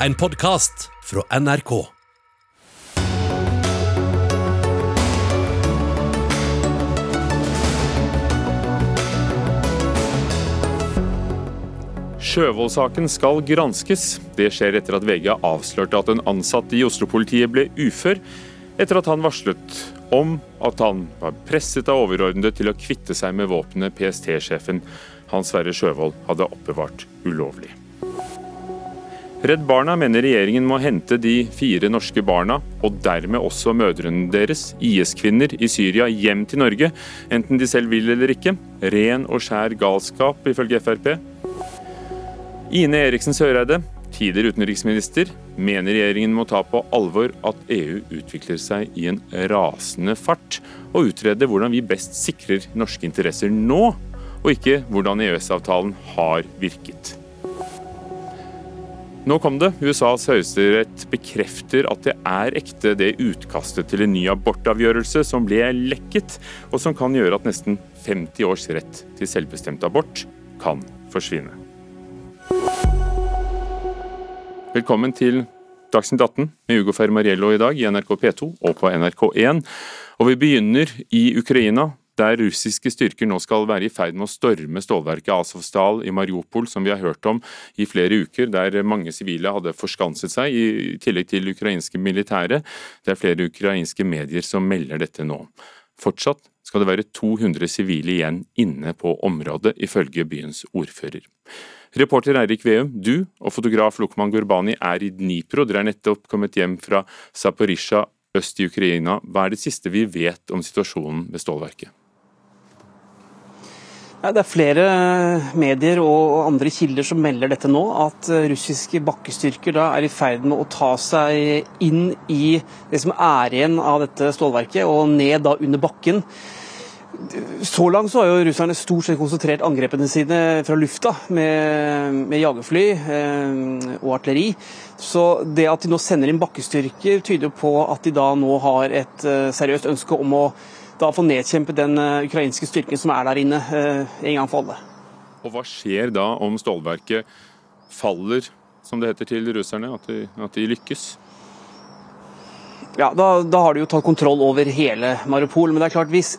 en podkast fra NRK. Sjøvold-saken skal granskes. Det skjer etter at VG avslørte at en ansatt i Oslo-politiet ble ufør etter at han varslet om at han var presset av overordnede til å kvitte seg med våpenet PST-sjefen Hans Sverre Sjøvold hadde oppbevart ulovlig. Redd Barna mener regjeringen må hente de fire norske barna, og dermed også mødrene deres, IS-kvinner i Syria, hjem til Norge, enten de selv vil eller ikke. Ren og skjær galskap, ifølge Frp. Ine Eriksen Søreide, tidligere utenriksminister, mener regjeringen må ta på alvor at EU utvikler seg i en rasende fart, og utrede hvordan vi best sikrer norske interesser nå, og ikke hvordan EØS-avtalen har virket. Nå kom det. USAs høyesterett bekrefter at det er ekte, det utkastet til en ny abortavgjørelse som ble lekket, og som kan gjøre at nesten 50 års rett til selvbestemt abort kan forsvinne. Velkommen til Dagsnytt 18 med Ugo Fermariello i dag i NRK P2 og på NRK1. Og vi begynner i Ukraina, der russiske styrker nå skal være i ferd med å storme stålverket Azovstal i Mariupol, som vi har hørt om i flere uker, der mange sivile hadde forskanset seg, i tillegg til ukrainske militære. Det er flere ukrainske medier som melder dette nå. Fortsatt skal det være 200 sivile igjen inne på området, ifølge byens ordfører. Reporter Eirik Veum, du og fotograf Lukman Gurbani er i Dnipro. Dere er nettopp kommet hjem fra Zaporizjzja øst i Ukraina. Hva er det siste vi vet om situasjonen ved stålverket? Det er flere medier og andre kilder som melder dette nå, at russiske bakkestyrker er i ferd med å ta seg inn i det som er igjen av dette stålverket, og ned under bakken. Så langt så har jo russerne stort sett konsentrert angrepene sine fra lufta med, med jagerfly eh, og artilleri. Så det at de nå sender inn bakkestyrker, tyder på at de da nå har et eh, seriøst ønske om å da få nedkjempet den uh, ukrainske styrken som er der inne, uh, en gang for alle. Og Hva skjer da om stålverket faller, som det heter til russerne, at de, at de lykkes? Ja, da, da, har de jo tatt kontroll over hele Mariupol. Men det er klart, hvis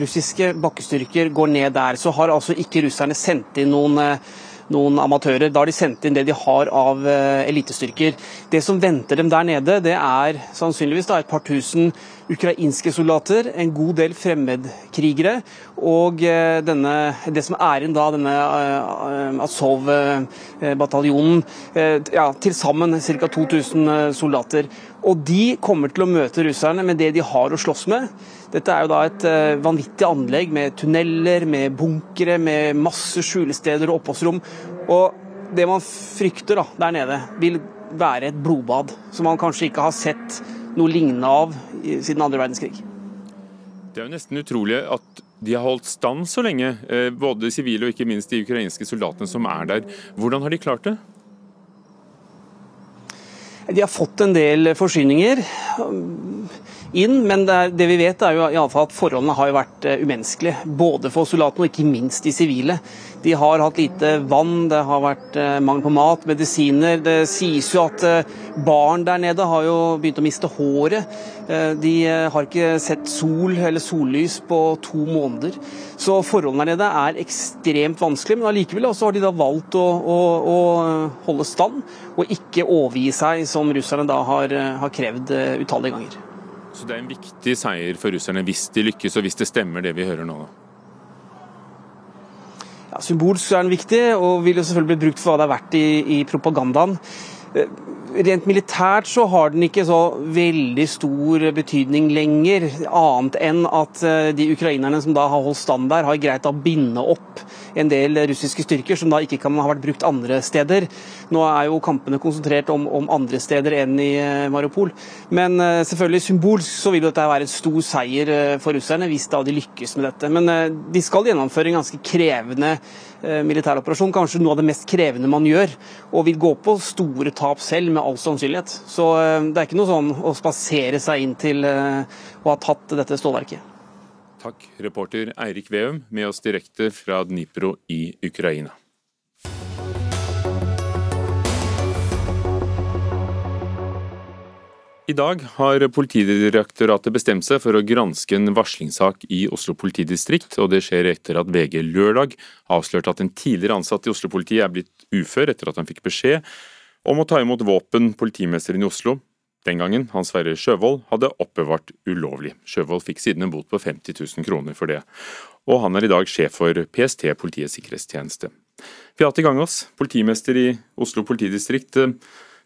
russiske bakkestyrker går ned der, så har altså ikke russerne sendt inn noen uh, noen amatører. Da har de sendt inn det de har av elitestyrker. Det som venter dem der nede, det er sannsynligvis da, et par tusen ukrainske soldater, en god del fremmedkrigere og uh, denne, det som er igjen da, denne uh, Azov-bataljonen. ja, Til sammen ca. 2000 soldater. Og de kommer til å møte russerne med det de har å slåss med. Dette er jo da et vanvittig anlegg med tunneler, med bunkere, med masse skjulesteder og oppholdsrom. Og det man frykter da, der nede, vil være et blodbad som man kanskje ikke har sett noe lignende av siden andre verdenskrig. Det er jo nesten utrolig at de har holdt stand så lenge, eh, både de sivile og ikke minst de ukrainske soldatene som er der. Hvordan har de klart det? De har fått en del forsyninger inn, men det, er, det vi vet er jo i alle fall at forholdene har vært eh, umenneskelige. Både for soldatene og ikke minst de sivile. De har hatt lite vann, det har vært eh, mangel på mat, medisiner. Det sies jo at eh, barn der nede har jo begynt å miste håret. De har ikke sett sol eller sollys på to måneder. Så forholdene der nede er ekstremt vanskelige, men allikevel har de da valgt å, å, å, holde stand og ikke overgi seg, som russerne da har, har krevd utallige ganger. Så det er en viktig seier for russerne hvis de lykkes, og hvis det stemmer det vi hører nå? Ja, Symbolsk er den viktig, og vil jo selvfølgelig bli brukt for hva det er verdt i, i propagandaen. Eh, rent militært så har den ikke så veldig stor betydning lenger, annet enn at eh, de ukrainerne som da har holdt stand der, har greit å binde opp en del russiske styrker som da ikke kan ha vært brukt andre steder. Nå er jo kampene konsentrert om, om andre steder enn i eh, Mariupol. Men selvfølgelig symbolsk så vil dette være en stor seier for russerne, hvis da de lykkes med dette. Men de skal gjennomføre en ganske krevende militæroperasjon, kanskje noe av det mest krevende man gjør, og vil gå på store tap selv, med all sannsynlighet. Så eh, det er ikke noe sånn å spasere seg inn til eh, å ha tatt dette stålverket. Takk, reporter Eirik Veum, med oss direkte fra Dnipro i Ukraina. I dag har Politidirektoratet bestemt seg for å granske en varslingssak i Oslo politidistrikt, og det skjer etter at VG lørdag avslørte at en tidligere ansatt i Oslo-politiet er blitt ufør etter at han fikk beskjed om å ta imot våpen politimesteren i Oslo, den gangen Hans Sverre Sjøvold, hadde oppbevart ulovlig. Sjøvold fikk siden en bot på 50 000 kroner for det, og han er i dag sjef for PST, Politiets sikkerhetstjeneste. Beate Gangås, politimester i Oslo politidistrikt.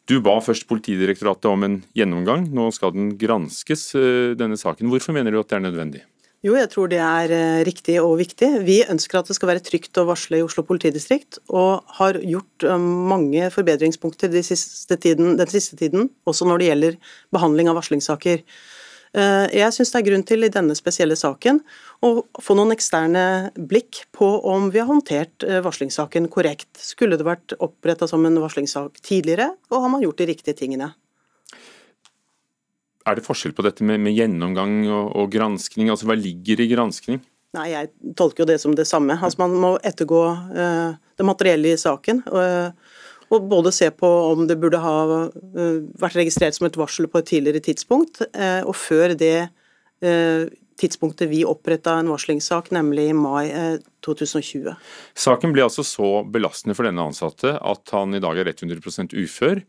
Du ba først Politidirektoratet om en gjennomgang, nå skal den granskes, eh, denne saken. Hvorfor mener du at det er nødvendig? Jo, jeg tror det er eh, riktig og viktig. Vi ønsker at det skal være trygt å varsle i Oslo politidistrikt, og har gjort eh, mange forbedringspunkter den siste tiden, den siste tiden også når det gjelder behandling av varslingssaker. Eh, jeg syns det er grunn til i denne spesielle saken å få noen eksterne blikk på om vi har håndtert eh, varslingssaken korrekt. Skulle det vært oppretta som en varslingssak tidligere, og har man gjort de riktige tingene? Er det forskjell på dette med, med gjennomgang og, og, granskning? Altså Hva ligger i granskning? Nei, Jeg tolker jo det som det samme. Altså Man må ettergå uh, det materielle i saken. Uh, og både se på om det burde ha eh, vært registrert som et varsel på et tidligere tidspunkt, eh, og før det eh, tidspunktet vi oppretta en varslingssak, nemlig i mai 2020. Saken ble altså så belastende for denne ansatte at han i dag er 100% ufør.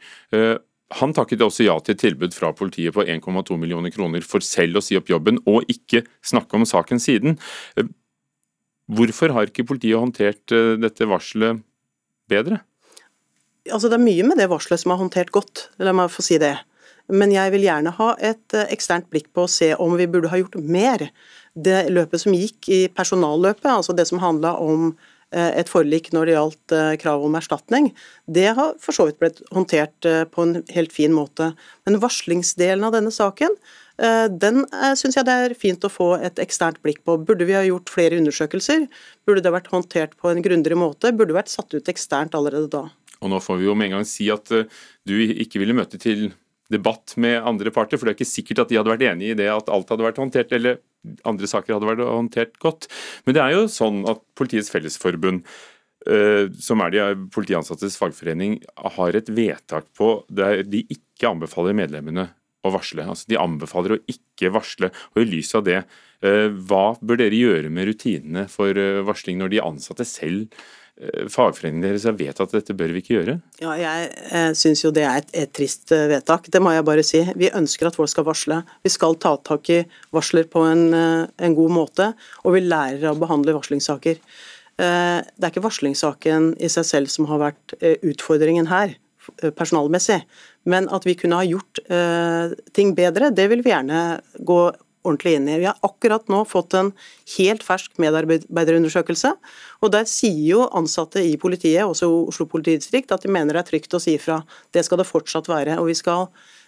Han takket også ja til et tilbud fra politiet på 1,2 millioner kroner for selv å si opp jobben, og ikke snakke om saken siden. Hvorfor har ikke politiet håndtert dette varselet bedre? Altså Det er mye med det varselet som er håndtert godt, la meg få si det. Men jeg vil gjerne ha et eh, eksternt blikk på å se om vi burde ha gjort mer. Det løpet som gikk i personalløpet, altså det som handla om eh, et forlik når det gjaldt eh, krav om erstatning, det har for så vidt blitt håndtert på en helt fin måte. Men varslingsdelen av denne saken, den syns jeg det er fint å få et eksternt blikk på. Burde vi ha gjort flere undersøkelser? Burde det vært håndtert på en grundigere måte? Burde det vært satt ut eksternt allerede da? Og nå får vi jo med en gang si at eh, du ikke ville møte til debatt med andre parter, for det er ikke sikkert at de hadde vært enig i det at alt hadde vært håndtert, eller andre saker hadde vært håndtert godt. Men det er jo sånn at Politiets Fellesforbund, eh, som er de politiansattes fagforening, har et vedtak på der de ikke anbefaler medlemmene å varsle. Altså, de anbefaler å ikke varsle. og I lys av det, eh, hva bør dere gjøre med rutinene for varsling når de ansatte selv Eh, fagforeningen deres vedtatt at dette bør vi ikke gjøre? Ja, Jeg eh, syns jo det er et, et, trist eh, vedtak, det må jeg bare si. Vi ønsker at folk skal varsle. Vi skal ta tak i varsler på en, eh, en god måte, og vi lærer å behandle varslingssaker. Eh, det er ikke varslingssaken i seg selv som har vært utfordringen her, personalmessig. Men at vi kunne ha gjort eh, ting bedre, det vil vi gjerne gå ordentlig inn i. Vi har akkurat nå fått en helt fersk medarbeiderundersøkelse. og Der sier jo ansatte i politiet, også Oslo politidistrikt, at de mener det er trygt å si ifra. Det skal det fortsatt være. og Vi skal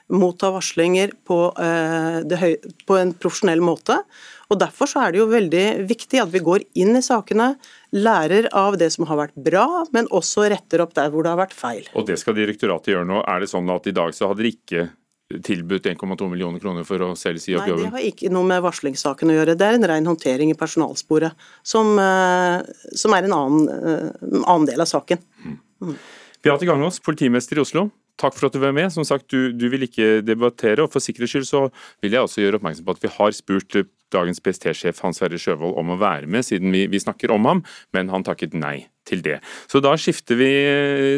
motta varslinger på, eh, på en profesjonell måte. og Derfor så er det jo veldig viktig at vi går inn i sakene, lærer av det som har vært bra, men også retter opp der hvor det har vært feil. Og Det skal direktoratet gjøre nå. Er det sånn at i dag så hadde dere ikke tilbudt 1,2 millioner kroner for å selv si opp jobben? Nei, Det har ikke noe med varslingssaken å gjøre. Det er en ren håndtering i personalsporet, som, eh, som er en annen, eh, annen, del av saken. Mm. Mm. Beate Gangås, politimester i Oslo. Takk for at du var med. Som sagt, du, du, vil ikke debattere, og for sikkerhets skyld så vil jeg også gjøre oppmerksom på at vi har spurt dagens PST-sjef Hans Sverre Sjøvold om å være med, siden vi, vi, snakker om ham, men han takket nei til det. Så da skifter vi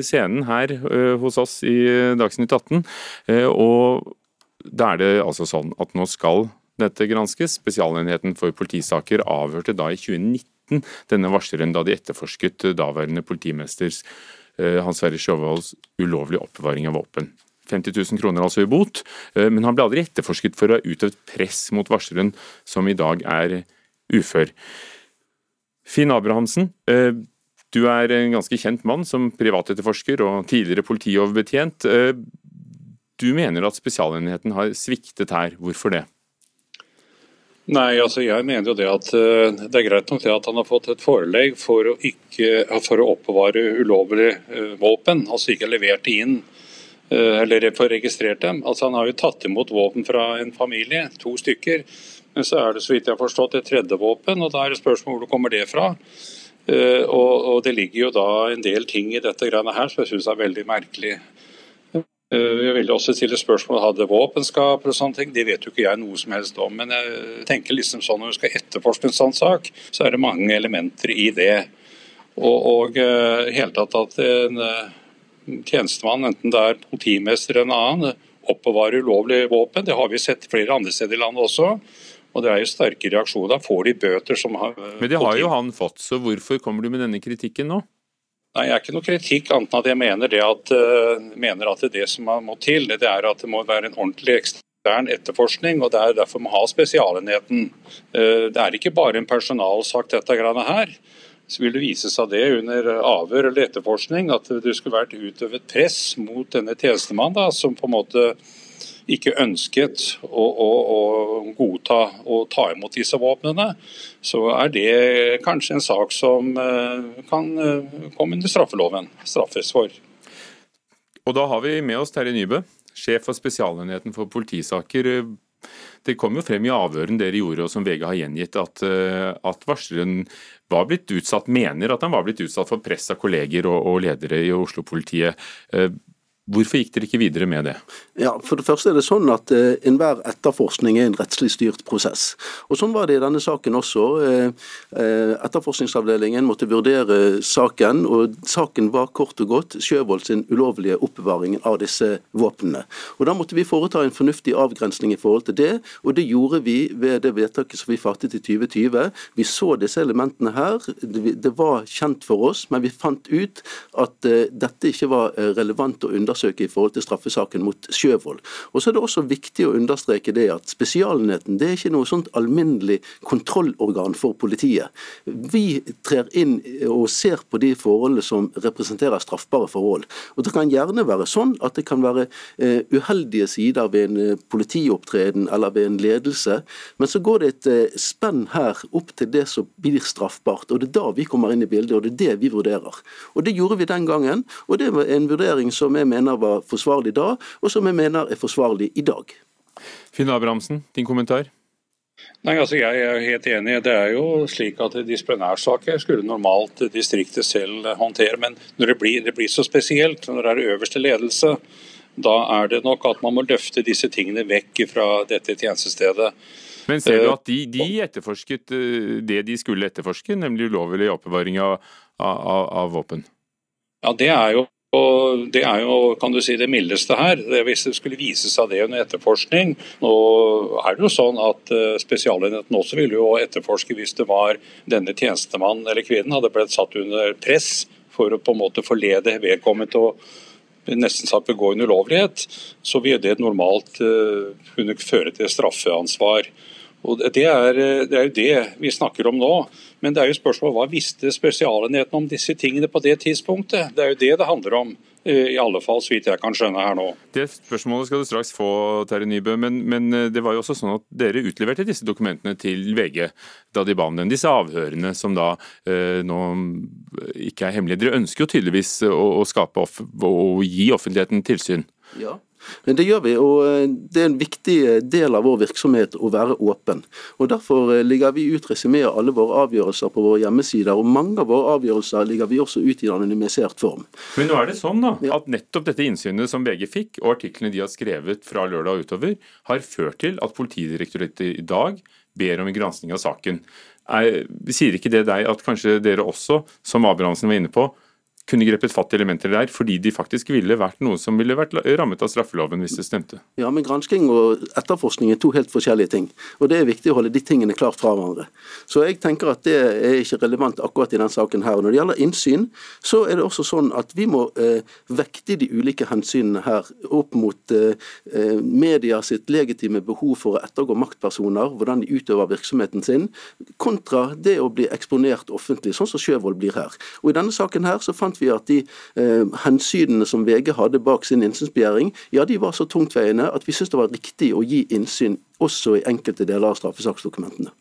scenen her uh, hos oss i Dagsnytt 18, uh, og da er det altså sånn at nå skal dette granskes. Spesialenheten for politisaker avhørte da i 2019 denne varsleren da de etterforsket daværende politimesters Hans Sverre Sjøvolds ulovlige oppbevaring av våpen. 50 000 kroner altså i bot, eh, men han ble aldri etterforsket for å ha utøvd press mot varsleren, som i dag er ufør. Finn Abrahamsen, eh, du er en ganske kjent mann som privatetterforsker og tidligere politioverbetjent. Eh, du mener at Spesialenheten har sviktet her. Hvorfor det? Nei, altså jeg mener jo det at det er greit nok det at han har fått et forelegg for å, ikke, for å oppbevare ulovlig våpen, altså ikke levert inn eller få registrert dem. Altså Han har jo tatt imot våpen fra en familie, to stykker. Men så er det så vidt jeg har forstått et tredje våpen, og da er det spørsmål hvor det kommer det fra. Uh, og, Det ligger jo da en del ting i dette greiene her som jeg syns er veldig merkelig. Eh, jeg vil også stille spørsmål hadde våpenskap og sånne ting. Det vet jo ikke jeg noe som helst om. Men jeg tenker liksom sånn når du skal etterforske en sånn sak, så er det mange elementer i det. Og, og hele tatt at en tjenestemann, enten det er politimester eller en annen, oppbevarer ulovlig våpen. Det har vi sett flere andre steder i landet også. Og det er jo sterke reaksjoner. Da får de bøter som har Men det har jo han fått, så hvorfor kommer du med denne kritikken nå? Nei, Jeg er ikke noe kritikk, annet enn at jeg mener, det at, uh, mener at det som må til, det er at det må være en ordentlig ekstern etterforskning. og Det er derfor vi må ha Spesialenheten. Uh, det er ikke bare en personalsak, dette greiene her. Så vil det vise seg det under avhør eller etterforskning at det skulle vært utøvet press mot denne tjenestemannen, som på en måte ikke ønsket å, å, å godta og ta imot disse våpnene, så er det kanskje en sak som eh, kan eh, komme under straffeloven, straffes for. Og da har vi med oss Terje Nybø, sjef for Spesialenheten for politisaker. Det kom jo frem i avhøren dere gjorde, og som VG har gjengitt, at, eh, at varsleren var blitt utsatt, mener at han var blitt utsatt for press av kolleger og, og ledere i Oslo-politiet. Hvorfor gikk dere ikke videre med det? Ja, For det første er det sånn at eh, enhver etterforskning er en rettslig styrt prosess. Og Sånn var det i denne saken også. Eh, eh, etterforskningsavdelingen måtte vurdere saken, og saken var kort og godt Sjøvold sin ulovlige oppbevaring av disse våpnene. Og Da måtte vi foreta en fornuftig avgrensning i forhold til det, og det gjorde vi ved det vedtaket som vi fattet i 2020. Vi så disse elementene her, det var kjent for oss, men vi fant ut at eh, dette ikke var eh, relevant å undersøke undersøke i forhold til straffesaken mot Sjøvold. Og så er det også viktig å understreke det at Spesialenheten det er ikke noe sånt alminnelig kontrollorgan for politiet. Vi trer inn og ser på de forholdene som representerer straffbare forhold. Og Det kan gjerne være sånn at det kan være uh, uheldige sider ved en uh, politiopptreden eller ved en ledelse, men så går det et uh, spenn her opp til det som blir straffbart. og Det er da vi kommer inn i bildet, og det er det vi vurderer. Og Det gjorde vi den gangen, og det var en vurdering som jeg mener var forsvarlig da, og som jeg mener er forsvarlig i dag. Finn Abrahamsen, din kommentar? Nei, altså Jeg er helt enig. Det er jo slik at Disiplinærsaker skulle normalt distriktet selv håndtere, men når det blir, det blir så spesielt, når det er øverste ledelse, da er det nok at man må løfte disse tingene vekk fra dette tjenestestedet. Men ser du eh, at de, de etterforsket eh, det de skulle etterforske, nemlig ulovlig oppbevaring av, av, av våpen? Ja, Det er jo og Det er jo kan du si, det mildeste her. Hvis det skulle vise seg det under etterforskning Nå er det jo sånn at eh, Spesialenheten også ville jo etterforske hvis det var denne tjenestemannen eller kvinnen hadde blitt satt under press for å på en måte forlede vedkommende til å nesten sagt begå en ulovlighet, så vil det normalt uh, kunne føre til straffeansvar. Og det er, det er, jo det vi snakker om nå. Men det er jo spørsmålet hva visste Spesialenheten om disse tingene på det tidspunktet? Det er jo det det handler om. Eh, I alle fall, så vidt jeg kan skjønne her nå. Det spørsmålet skal du straks få, Terje Nybø. Men, men, eh, det var jo også sånn at dere utleverte disse dokumentene til VG da de ba om den. Disse avhørene som da eh, nå ikke er hemmelige. Dere ønsker jo tydeligvis å, å skape off og gi offentligheten tilsyn. Ja, Det gjør vi, og eh, det er en viktig eh, del av vår virksomhet å være åpen. Og Derfor eh, ligger vi ut resymé av alle våre avgjørelser på våre hjemmesider, og mange av våre avgjørelser ligger vi også ut i anonymisert form. Men nå er det sånn da, at nettopp dette innsynet som VG fikk, og artiklene de har skrevet fra lørdag utover, har ført til at Politidirektoratet i dag ber om en gransking av saken. Er, sier ikke det deg at kanskje dere også, som Abrahamsen var inne på, kunne grepet fatt i elementer der, fordi de faktisk ville vært noe som ville vært rammet av straffeloven hvis det stemte. Ja, men gransking og etterforskning er to helt forskjellige ting. Og det er viktig å holde de tingene klart fra hverandre. Så jeg tenker at det er ikke relevant akkurat i denne saken her. Når det gjelder innsyn, så er det også sånn at vi må eh, vekte de ulike hensynene her opp mot eh, eh media sitt legitime behov for å ettergå maktpersoner, hvordan de utøver virksomheten sin, kontra det å bli eksponert offentlig, sånn som Sjøvold blir her. Og I denne saken her så fant fant vi at de eh, hensynene som VG hadde bak sin innsynsbegjæring, ja, de var så tungtveiende at vi syntes det var riktig å gi innsyn også i enkelte deler av straffesaksdokumentene.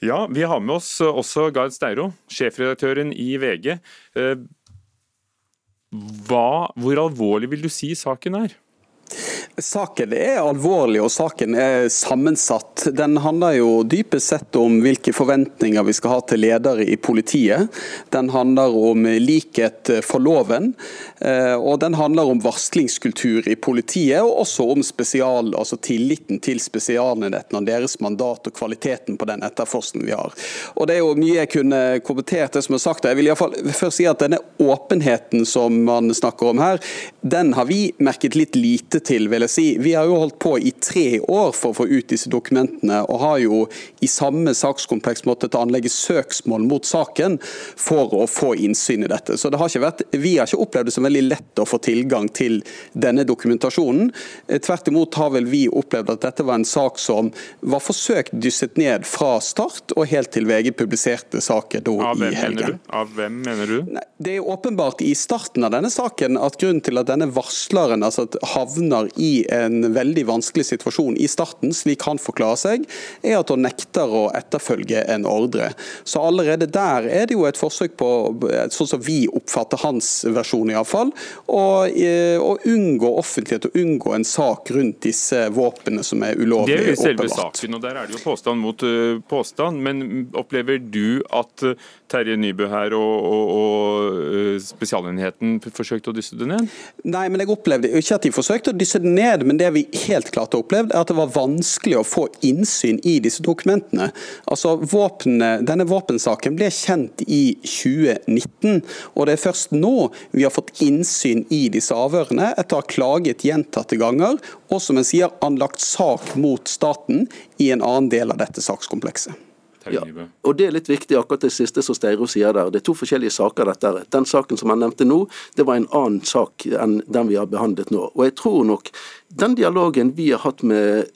Ja, vi har med oss også Gard Steiro, sjefredaktøren i VG. Eh, hva, hvor alvorlig vil du si saken er? Saken er alvorlig og saken er sammensatt. Den handler jo dypest sett om hvilke forventninger vi skal ha til ledere i politiet. Den handler om likhet for loven, eh, og den handler om varslingskultur i politiet. Og også om spesial, altså tilliten til spesialenhetene og deres mandat og kvaliteten på den etterforskningen vi har. Og Det er jo mye jeg kunne kommentert det som er sagt. Jeg vil i fall først si at denne åpenheten som man snakker om her, den har vi merket litt lite til. Vil jeg si. Vi har jo holdt på i tre år for å få ut disse dokumentene, og har jo i samme sakskompleks måttet anlegge søksmål mot saken for å få innsyn i dette. Så det har ikke vært, Vi har ikke opplevd det som veldig lett å få tilgang til denne dokumentasjonen. Tvert imot har vel vi opplevd at dette var en sak som var forsøkt dysset ned fra start og helt til VG publiserte saken da i helgen. Av hvem mener du? Nei, det er åpenbart i starten av denne saken at grunnen til at denne varsleren altså havner i en veldig vanskelig situasjon i starten, slik han forklarer seg, er at hun nekter å etterfølge en ordre. Så allerede der er det jo et forsøk på, sånn som vi oppfatter hans versjon iallfall, å, eh, å unngå offentlighet og unngå en sak rundt disse våpnene som er ulovlig. Det er jo selve oppbevart. saken, og der er det jo påstand mot uh, påstand. Men opplever du at uh, Terje Nybø her og, og, og Spesialenheten forsøkte å dysse det ned? Nei, men jeg opplevde ikke at de forsøkte å dysse det ned. Men det vi helt klart har opplevd, er at det var vanskelig å få innsyn i disse dokumentene. Altså, våpnene, Denne våpensaken ble kjent i 2019, og det er først nå vi har fått innsyn i disse avhørene, etter å ha klaget gjentatte ganger, og som jeg sier, anlagt sak mot staten i en annen del av dette sakskomplekset. Ja, og Det er litt viktig, akkurat det siste som Steiro sier der. Det er to forskjellige saker. dette. Den saken som han nevnte nå, det var en annen sak enn den vi har behandlet nå. Og jeg tror nok den dialogen vi har hatt med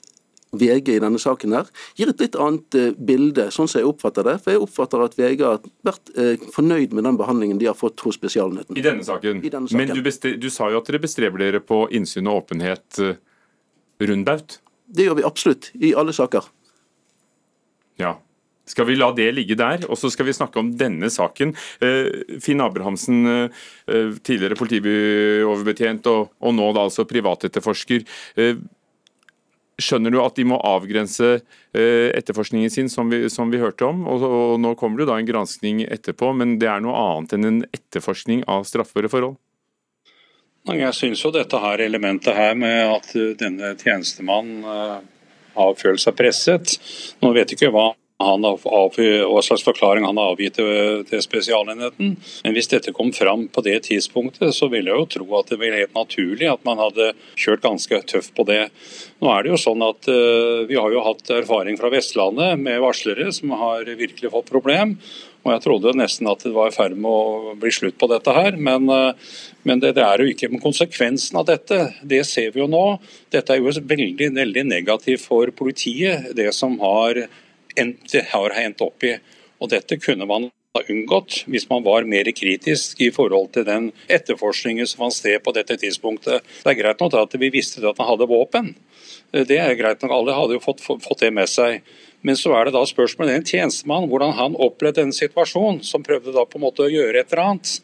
VG i denne saken her, gir et litt annet eh, bilde, sånn som jeg oppfatter det. For jeg oppfatter at VG har vært eh, fornøyd med den behandlingen de har fått hos Spesialenheten. I denne saken. I denne saken. Men du, du, sa jo at dere bestreber dere på innsyn og åpenhet eh, rundbaut? Det gjør vi absolutt, i alle saker. Ja. Skal vi la det ligge der, og så skal vi snakke om denne saken. Eh, Finn Abrahamsen, eh, tidligere politioverbetjent og, og nå da altså privatetterforsker. Eh, skjønner du at de må avgrense eh, etterforskningen sin, som vi, som vi hørte om? Og, og, Nå kommer det da en granskning etterpå, men det er noe annet enn en etterforskning av straffbare forhold? Jeg syns jo dette her elementet her med at denne tjenestemannen har følt seg presset Nå vet jeg ikke hva han har av, hva slags forklaring han har avgitt til, til Spesialenheten. Men hvis dette kom fram på det tidspunktet, så ville jeg jo tro at det var helt naturlig at man hadde kjørt ganske tøft på det. Nå er det jo sånn at uh, Vi har jo hatt erfaring fra Vestlandet med varslere som har virkelig fått problem. Og Jeg trodde nesten at det var i ferd med å bli slutt på dette her. Men, uh, men det, det, er jo ikke konsekvensen av dette. Det ser vi jo nå. Dette er jo veldig, veldig negativt for politiet, det som har har endt opp i. Og Dette kunne man ha unngått hvis man var mer kritisk i forhold til den etterforskningen som fant sted på dette tidspunktet. Det er greit nok at vi visste at han hadde våpen. Det er greit nok, Alle hadde jo fått, fått det med seg. Men så er det da spørsmålet en tjenestemann, hvordan han opplevde denne situasjonen, som prøvde da på en måte å gjøre et eller annet.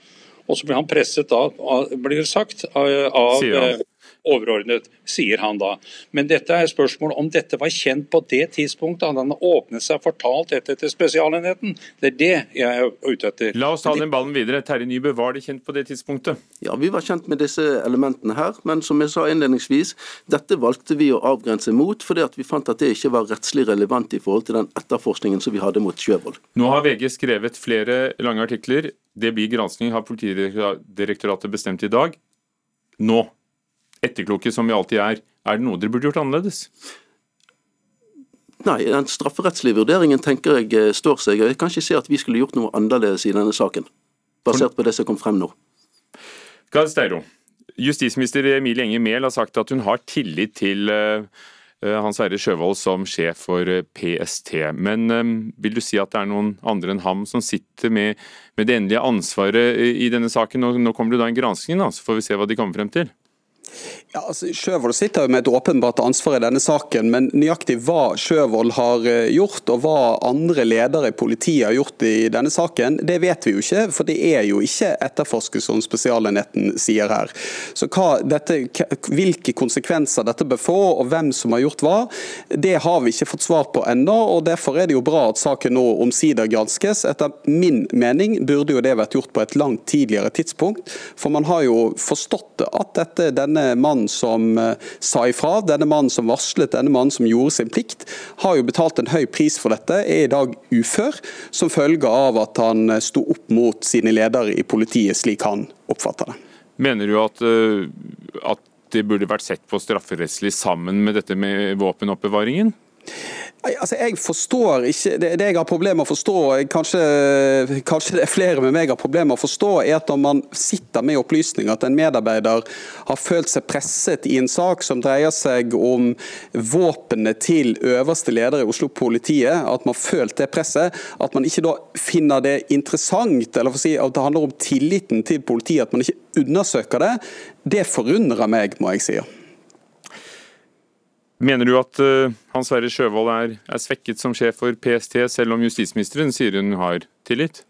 Og så blir han presset da, blir det sagt, av, av overordnet, sier han da. Men dette er spørsmål om dette var kjent på det tidspunktet han hadde åpnet seg fortalt dette til Spesialenheten. Det er det jeg er ute etter. La oss ta den ballen videre. Terje Nybø, var det kjent på det tidspunktet? Ja, vi var kjent med disse elementene her, men som jeg sa innledningsvis, dette valgte vi å avgrense mot fordi at vi fant at det ikke var rettslig relevant i forhold til den etterforskningen som vi hadde mot Sjøvold. Nå har VG skrevet flere lange artikler. Det blir gransking, har Politidirektoratet bestemt i dag. Nå etterkloke som vi alltid er, er det noe dere burde gjort annerledes? Nei, den strafferettslige vurderingen tenker jeg eh, står seg. Jeg kan ikke se at vi skulle gjort noe annerledes i denne saken, basert på det som kom frem nå. Karl Steiro, justisminister Emilie Enger Mehl har sagt at hun har tillit til uh, Hans Sverre Sjøvold som sjef for PST. Men vil du si at det er noen andre enn ham som sitter med, med det endelige ansvaret i denne saken? Nå, nå kommer det da en gransking, da, så får vi se hva de kommer frem til. Ja, altså, Sjøvold sitter jo med et åpenbart ansvar i denne saken, men nøyaktig hva Sjøvold har eh, gjort og hva andre ledere i politiet har gjort i denne saken, det vet vi jo ikke. For det er jo ikke etterforsket som Spesialenheten sier her. Så dette, Hvilke konsekvenser dette bør få og hvem som har gjort hva, det har vi ikke fått svar på ennå. og Derfor er det jo bra at saken nå omsider granskes. Etter min mening burde jo det vært gjort på et langt tidligere tidspunkt. For man har jo forstått at dette, denne mannen mannen som eh, sa ifra, denne mannen som varslet, denne mannen som gjorde sin plikt, har jo betalt en høy pris for dette, er i dag ufør som følge av at han eh, sto opp mot sine ledere i politiet, slik han oppfatter det. Mener du at, eh, at det burde vært sett på strafferettslig sammen med dette med våpenoppbevaringen? Altså, jeg forstår ikke, det, det jeg har problemer med å forstå, kanskje, kanskje, det er flere med meg har problemer med å forstå, er at når man sitter med opplysninger at en medarbeider har følt seg presset i en sak som dreier seg om våpenet til øverste leder i Oslo-politiet, at man følt det presset, at man ikke da finner det interessant, eller si at det handler om tilliten til politiet, at man ikke undersøker det, det forundrer meg, må jeg si. Mener du at uh, Hans Sverre Sjøvold er, er svekket som sjef for PST, selv om justisministeren sier hun har tillit?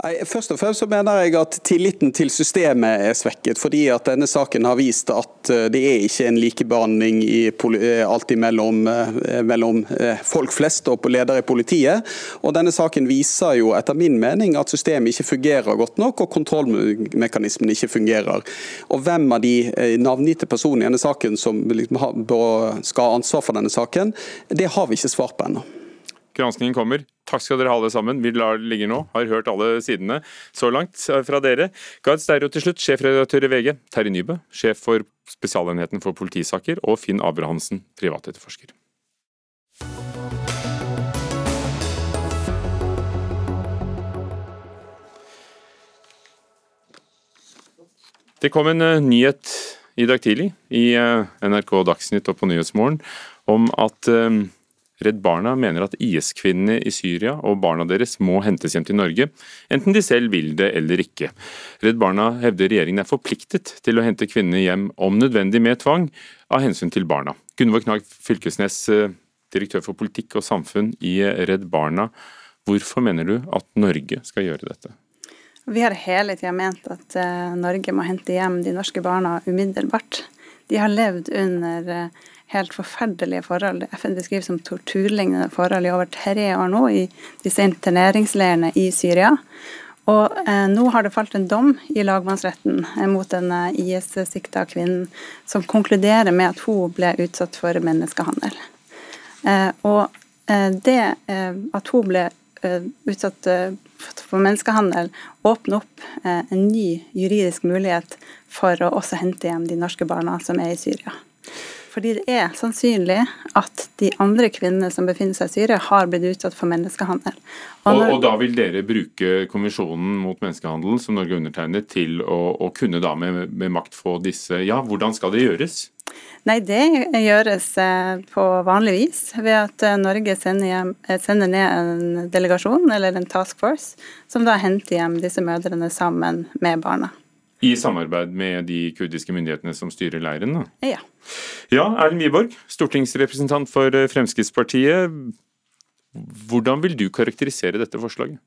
Først og fremst så mener jeg at tilliten til systemet er svekket. Fordi at denne saken har vist at eh, det er ikke en likebehandling eh, alltid mellom, eh, mellom, folk flest og ledere i politiet. Og denne saken viser jo etter min mening at systemet ikke fungerer godt nok, og kontrollmekanismen ikke fungerer. Og hvem av de navngitte personene i denne saken som liksom skal ha ansvar for denne saken, det har vi ikke svar på ennå. Granskningen kommer. Takk skal dere ha alle sammen. Vi lar det ligge nå. Har hørt alle sidene så langt fra dere. Gard Steiro til slutt, sjefredaktør i VG. Terje Nybø, sjef for Spesialenheten for politisaker. Og Finn Abrahamsen, privatetterforsker. Det kom en uh, nyhet i dag tidlig i uh, NRK Dagsnytt og på Nyhetsmorgen om at uh, Redd Barna mener at IS-kvinnene i Syria og barna deres må hentes hjem til Norge, enten de selv vil det eller ikke. Redd Barna hevder regjeringen er forpliktet til å hente kvinnene hjem, om nødvendig med tvang, av hensyn til barna. Gunvor Knag Fylkesnes, eh, direktør for politikk og samfunn i Redd Barna. Hvorfor mener du at Norge skal gjøre dette? Vi har hele tida ment at eh, Norge må hente hjem de norske barna umiddelbart. De har levd under eh, helt forferdelige forhold. FN beskriver som torturlignende forhold i over tre år nå i disse interneringsleirene i Syria. Og eh, nå har det falt en dom i lagmannsretten eh, mot den eh, IS-sikta kvinnen som konkluderer med at hun ble utsatt for menneskehandel. Eh, og eh, det at hun ble utsatt for menneskehandel, åpne opp en ny juridisk mulighet for å også hente hjem de norske barna som er i Syria. Fordi det er sannsynlig at de andre kvinnene som befinner seg i Syria, har blitt utsatt for menneskehandel. Og, når... og, og da vil dere bruke konvensjonen mot menneskehandel som Norge undertegnet, til å, å kunne da med, med, makt få disse Ja, hvordan skal det gjøres? Nei, det gjøres eh, på vanlig vis ved at eh, Norge sender, hjem, eh, sender ned en delegasjon, eller en task force, som da henter hjem disse mødrene sammen med barna. I samarbeid med de kurdiske myndighetene som styrer leiren? Da. Ja. Ja, Erlend Wiborg, stortingsrepresentant for eh, Fremskrittspartiet. Hvordan vil du karakterisere dette forslaget?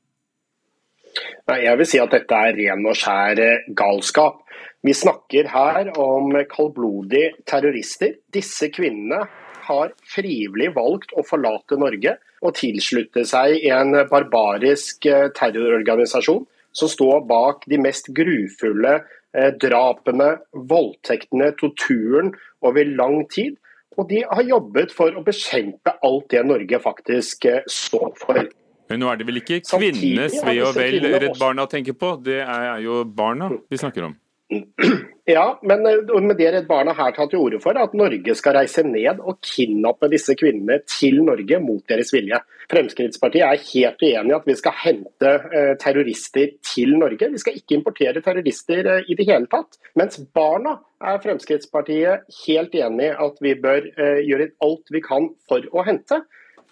Jeg vil si at dette er ren og skjær eh, galskap. Vi snakker her om kaldblodige terrorister. Disse kvinnene har frivillig valgt å forlate Norge og tilslutte seg en barbarisk eh, terrororganisasjon som står bak de mest grufulle eh, drapene, voldtektene, torturen over lang tid. Og de har jobbet for å bekjempe alt det Norge faktisk eh, står for. Men nå er det vel ikke kvinnenes ve og vel Redd Barna tenker på, det er jo barna vi snakker om? Ja, men eh, med det Redd Barna her tar til orde for, at Norge skal reise ned og kidnappe disse kvinnene til Norge mot deres vilje. Fremskrittspartiet er helt uenig i at vi skal hente eh, terrorister til Norge. Vi skal ikke importere terrorister eh, i det hele tatt. Mens barna er Fremskrittspartiet helt enig i at vi bør gjøre alt vi kan for å hente.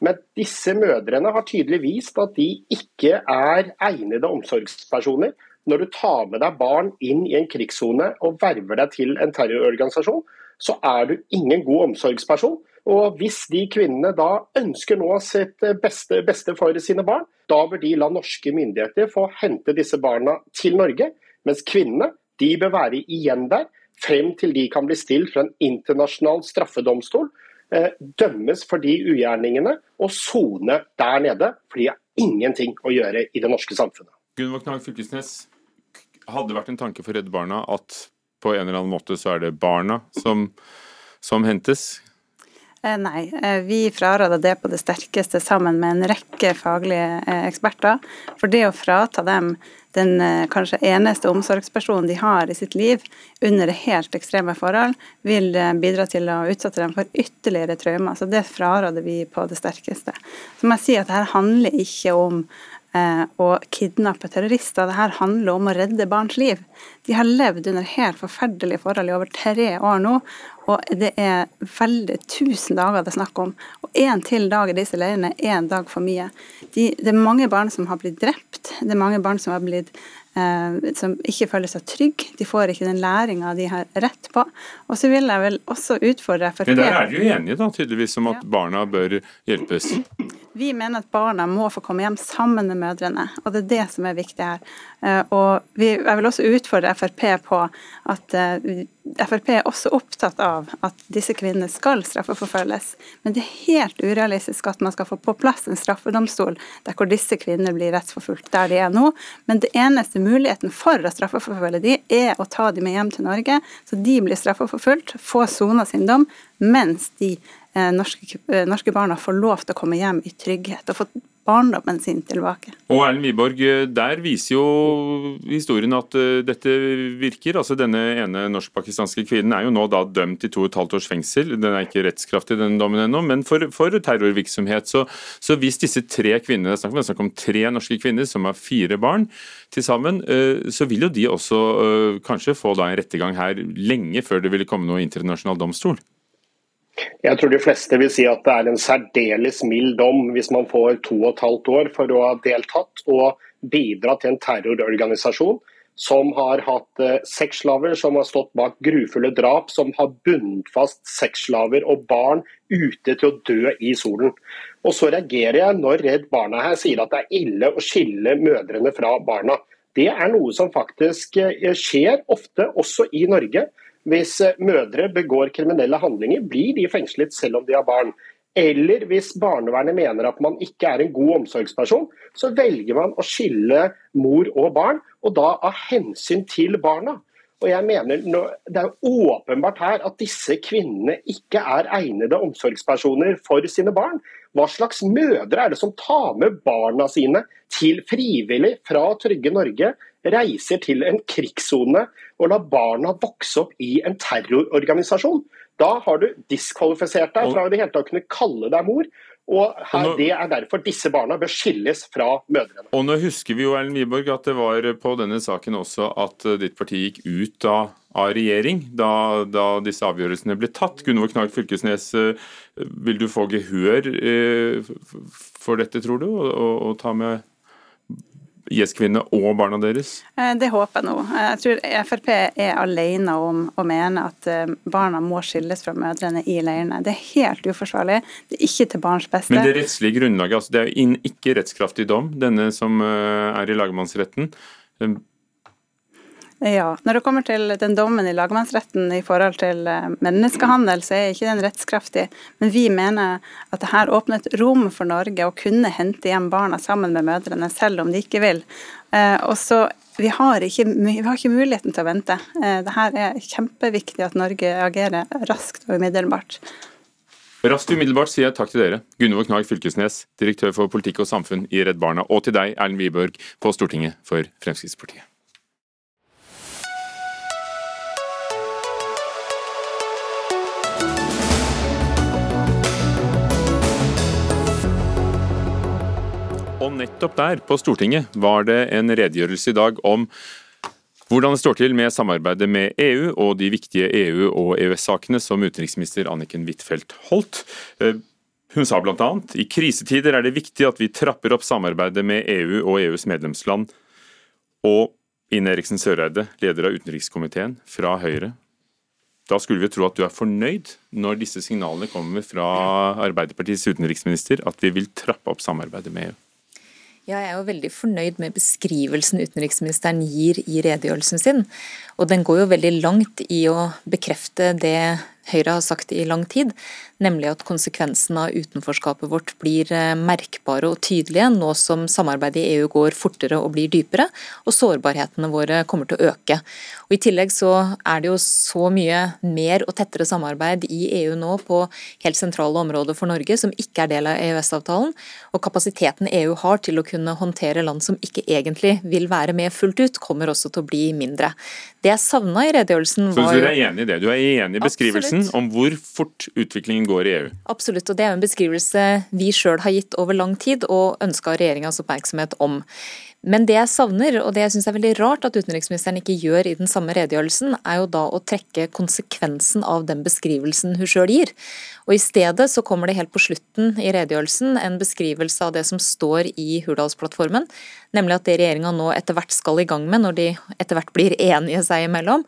Men disse mødrene har tydelig vist at de ikke er egnede omsorgspersoner når du tar med deg barn inn i en krigssone og verver deg til en terrororganisasjon, så er du ingen god omsorgsperson. Og Hvis de kvinnene da ønsker nå sitt beste, beste for sine barn, da bør de la norske myndigheter få hente disse barna til Norge. Mens kvinnene de bør være igjen der frem til de kan bli stilt for en internasjonal straffedomstol, eh, dømmes for de ugjerningene og sone der nede. For de har ingenting å gjøre i det norske samfunnet. Gunvor Knag Fylkesnes, hadde vært en tanke for Redd Barna at på en eller annen måte så er det barna som, som hentes? Eh, nei, eh, vi fraråder det på det sterkeste sammen med en rekke faglige eh, eksperter. For det å frata dem den kanskje eneste omsorgspersonen de har i sitt liv under helt ekstreme forhold, vil bidra til å utsette dem for ytterligere traumer. Så det fraråder vi på det sterkeste. Så må jeg si at dette handler ikke om å kidnappe terrorister. Dette handler om å redde barns liv. De har levd under helt forferdelige forhold i over tre år nå, og det er veldig tusen dager det er snakk om. Og én til dag i disse leirene er en dag for mye. De, det er mange barn som har blitt drept. Det er mange barn som har blitt eh, som ikke føler seg trygg, De får ikke den læringa de har rett på. Og så vil jeg vel også utfordre Frp Men der er de jo enige da, tydeligvis om at ja. barna bør hjelpes? Vi mener at barna må få komme hjem sammen med mødrene, og det er det som er viktig her. Eh, og vi, jeg vil også utfordre Frp på at eh, Frp er også opptatt av at disse kvinnene skal straffeforfølges. Men det er helt urealistisk at man skal få på plass en straffedomstol der hvor disse kvinnene blir rettsforfulgt der de er nå. Men det eneste muligheten for å straffeforfølge de, er å ta de med hjem til Norge, så de blir straffeforfulgt, få sona sin dom, mens de eh, norske, eh, norske barna får lov til å komme hjem i trygghet og få barndommen sin tilbake. Og Erlend Wiborg, der viser jo historien at uh, dette virker. Altså Denne ene norsk-pakistanske kvinnen er jo nå da dømt til to og et halvt års fengsel. Den er ikke rettskraftig, den dommen ennå, men for, for terrorvirksomhet. Så, så, hvis disse tre kvinnene, det er snakk om tre norske kvinner som har fire barn til sammen, uh, så vil jo de også kanskje få da en rettergang her lenge før det vil komme noe internasjonal domstol? Jeg tror de fleste vil si at det er en særdeles mild dom hvis man får to og et halvt år for å ha deltatt og bidratt til en terrororganisasjon som har hatt eh, sexslaver som har stått bak grufulle drap, som har bundet fast sexslaver og barn ute til å dø i solen. Og Så reagerer jeg når Redd Barna her sier at det er ille å skille mødrene fra barna. Det er noe som faktisk eh, skjer ofte, også i Norge. Hvis eh, mødre begår kriminelle handlinger, blir de fengslet selv om de har barn. Eller hvis barnevernet mener at man ikke er en god omsorgsperson, så velger man å skille mor og barn, og da av hensyn til barna. Og jeg mener Det er åpenbart her at disse kvinnene ikke er egnede omsorgspersoner for sine barn. Hva slags mødre er det som tar med barna sine til frivillig fra trygge Norge reiser til en krigssone og lar barna vokse opp i en terrororganisasjon. Da har du diskvalifisert deg fra å det hele tatt kunne kalle deg mor. Og her, Det er derfor disse barna bør skilles fra mødrene. Og Nå husker vi jo Erlend Wiborg, at det var på denne saken også at eh, ditt parti gikk ut av, av regjering da, da, disse avgjørelsene ble tatt. Gunvor Knag Fylkesnes, eh, vil du få gehør eh, for dette, tror du? å ta med IS-kvinnene og barna deres? Eh, det håper jeg nå. Eh, jeg tror Frp er alene om å mene at eh, barna må skilles fra mødrene i leirene. Det er helt uforsvarlig. Det er ikke til barns beste. Men det rettslige grunnlaget, altså det er ikke rettskraftig dom, denne som er i lagmannsretten. Ja, Når det kommer til den dommen i lagmannsretten i forhold til eh, menneskehandel, så er ikke den rettskraftig. Men vi mener at det her åpner et rom for Norge å kunne hente hjem barna sammen med mødrene, selv om de ikke vil. Eh, og så vi har, ikke, vi har ikke muligheten til å vente. Dette det her er kjempeviktig at Norge agerer raskt og umiddelbart. Raskt og umiddelbart sier jeg takk til dere. Gunvor Knag Fylkesnes, direktør for politikk og samfunn i Redd Barna, og til deg, Erlend Wiborg, på Stortinget for Fremskrittspartiet. Nettopp der, på Stortinget, var det en redegjørelse i dag om hvordan det står til med samarbeidet med EU og de viktige EU- og EØS-sakene som utenriksminister Anniken Huitfeldt holdt. Eh, hun sa bl.a.: I krisetider er det viktig at vi trapper opp samarbeidet med EU og EUs medlemsland. Og Ine Eriksen Søreide, leder av utenrikskomiteen fra Høyre. Da skulle vi tro at du er fornøyd når disse signalene kommer fra Arbeiderpartiets utenriksminister, at vi vil trappe opp samarbeidet med EU. Ja, jeg er jo veldig fornøyd med beskrivelsen utenriksministeren gir i redegjørelsen sin. Og den går jo veldig langt i å bekrefte det Høyre har sagt i lang tid, nemlig at konsekvensene av utenforskapet vårt blir eh, merkbare og tydelige nå som samarbeidet i EU går fortere og blir dypere, og sårbarhetene våre kommer til å øke. Og I tillegg så er det jo så mye mer og tettere samarbeid i EU nå på helt sentrale områder for Norge som ikke er del av EØS-avtalen, og kapasiteten EU har til å kunne håndtere land som ikke egentlig vil være med fullt ut, kommer også til å bli mindre. Det jeg savna i redegjørelsen var Så du er enig i det? Du er enig i beskrivelsen Absolutt. om hvor fort utviklingen går i EU? Absolutt, og det er en beskrivelse vi sjøl har gitt over lang tid og ønska regjeringas oppmerksomhet om. Men det jeg savner, og det jeg syns er veldig rart at utenriksministeren ikke gjør i den samme redegjørelsen, er jo da å trekke konsekvensen av den beskrivelsen hun sjøl gir. Og I stedet så kommer det helt på slutten i redegjørelsen en beskrivelse av det som står i Hurdalsplattformen, nemlig at det regjeringa nå etter hvert skal i gang med, når de etter hvert blir enige seg imellom,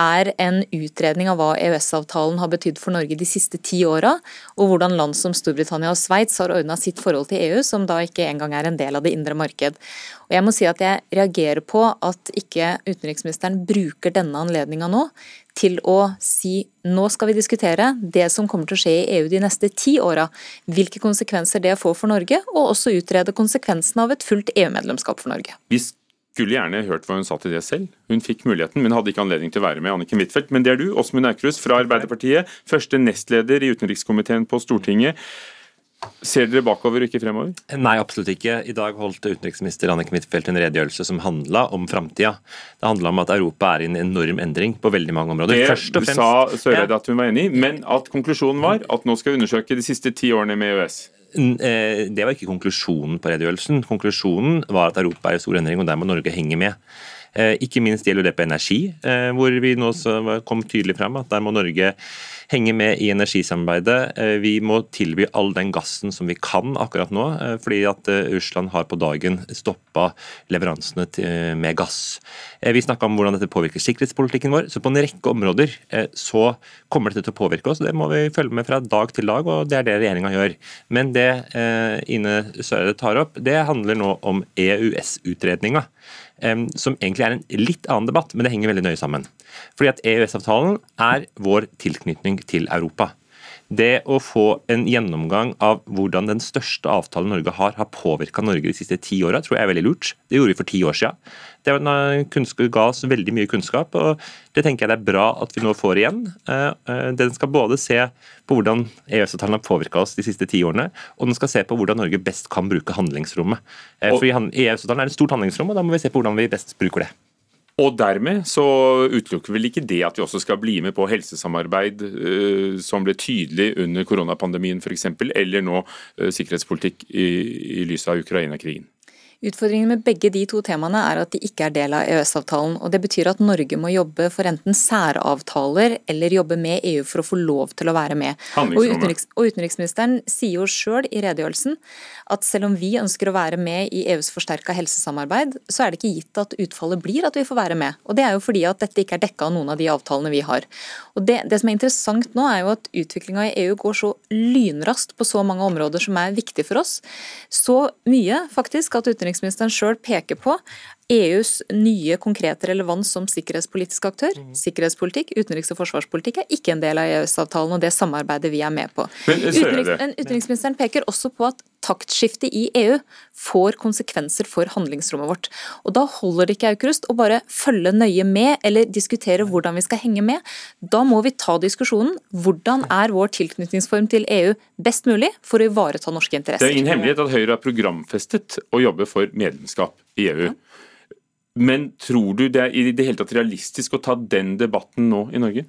er en utredning av hva EØS-avtalen har betydd for Norge de siste ti åra, og hvordan land som Storbritannia og Sveits har ordna sitt forhold til EU, som da ikke engang er en del av det indre marked. Og jeg må si at jeg reagerer på at ikke utenriksministeren bruker denne anledninga nå til å si nå skal vi diskutere det som kommer til å skje i EU de neste ti åra, hvilke konsekvenser det får for Norge, og også utrede konsekvensene av et fullt EU-medlemskap for Norge. Hvis skulle gjerne hørt hva hun sa til det selv. Hun fikk muligheten, men hadde ikke anledning til å være med. Anniken Huitfeldt. Men det er du, Åsmund Aukrust fra Arbeiderpartiet, første nestleder i utenrikskomiteen på Stortinget. Ser dere bakover og ikke fremover? Nei, absolutt ikke. I dag holdt utenriksminister Anniken Huitfeldt en redegjørelse som handla om framtida. Det handla om at Europa er i en enorm endring på veldig mange områder. Det Først og fremst, sa Søreide at hun var enig i, men at konklusjonen var at nå skal vi undersøke de siste ti årene med EØS. Eh, det var ikke konklusjonen på redegjørelsen. Konklusjonen var at Europa er i stor endring, og der må Norge henge med. Eh, ikke minst gjelder det på energi, eh, hvor vi nå kom tydelig frem at der må Norge henge med i energisamarbeidet. Eh, vi må tilby all den gassen som vi kan akkurat nå, fordi at Russland har på dagen stoppa leveransene med gass. Vi snakka om hvordan dette påvirker sikkerhetspolitikken vår. Så på en rekke områder så kommer dette til å påvirke oss. Det må vi følge med fra dag til dag, og det er det regjeringa gjør. Men det Ine Søreide tar opp, det handler nå om EØS-utredninga som egentlig er en litt annen debatt, men det henger veldig nøye sammen. Fordi at EØS-avtalen er vår tilknytning til Europa. Det å få en gjennomgang av hvordan den største avtalen Norge har, har påvirka Norge de siste ti åra, tror jeg er veldig lurt. Det gjorde vi for ti år siden. Det ga oss veldig mye kunnskap, og det tenker jeg det er bra at vi nå får igjen. Eh, eh, den skal både se på hvordan EØS-avtalen har påvirka oss de siste ti årene, og den skal se på hvordan Norge best kan bruke handlingsrommet. Eh, for EØS-avtalen er et stort handlingsrom, og da må vi se på hvordan vi best bruker det. Og dermed så utelukker vel ikke det at vi også skal bli med på helsesamarbeid uh, som ble tydelig under koronapandemien f.eks., eller nå uh, sikkerhetspolitikk i, i lys av Ukraina-krigen? Utfordringen med begge de to temaene er at de ikke er del av EØS-avtalen. og Det betyr at Norge må jobbe for enten særavtaler eller jobbe med EU for å få lov til å være med. Og, utenriks, og Utenriksministeren sier jo sjøl i redegjørelsen at selv om vi ønsker å være med i EUs forsterka helsesamarbeid, så er det ikke gitt at utfallet blir at vi får være med. Og Det er jo fordi at dette ikke er dekka av noen av de avtalene vi har. Og det, det som er interessant nå, er jo at utviklinga i EU går så lynraskt på så mange områder som er viktige for oss. Så mye faktisk at utenriksministeren utenriksministeren sjøl peker på EUs nye konkrete relevans som sikkerhetspolitisk aktør. Mm. Sikkerhetspolitikk, utenriks- og forsvarspolitikk er ikke en del av EØS-avtalen og det samarbeidet vi er med på. Men, Utenriks, utenriksministeren peker også på at taktskiftet i EU får konsekvenser for handlingsrommet vårt. Og Da holder det ikke Aukrust å bare følge nøye med eller diskutere hvordan vi skal henge med. Da må vi ta diskusjonen. Hvordan er vår tilknytningsform til EU best mulig for å ivareta norske interesser? Det er ingen hemmelighet at Høyre har programfestet å jobbe for medlemskap i EU. Ja. Men tror du det er i det hele tatt realistisk å ta den debatten nå i Norge?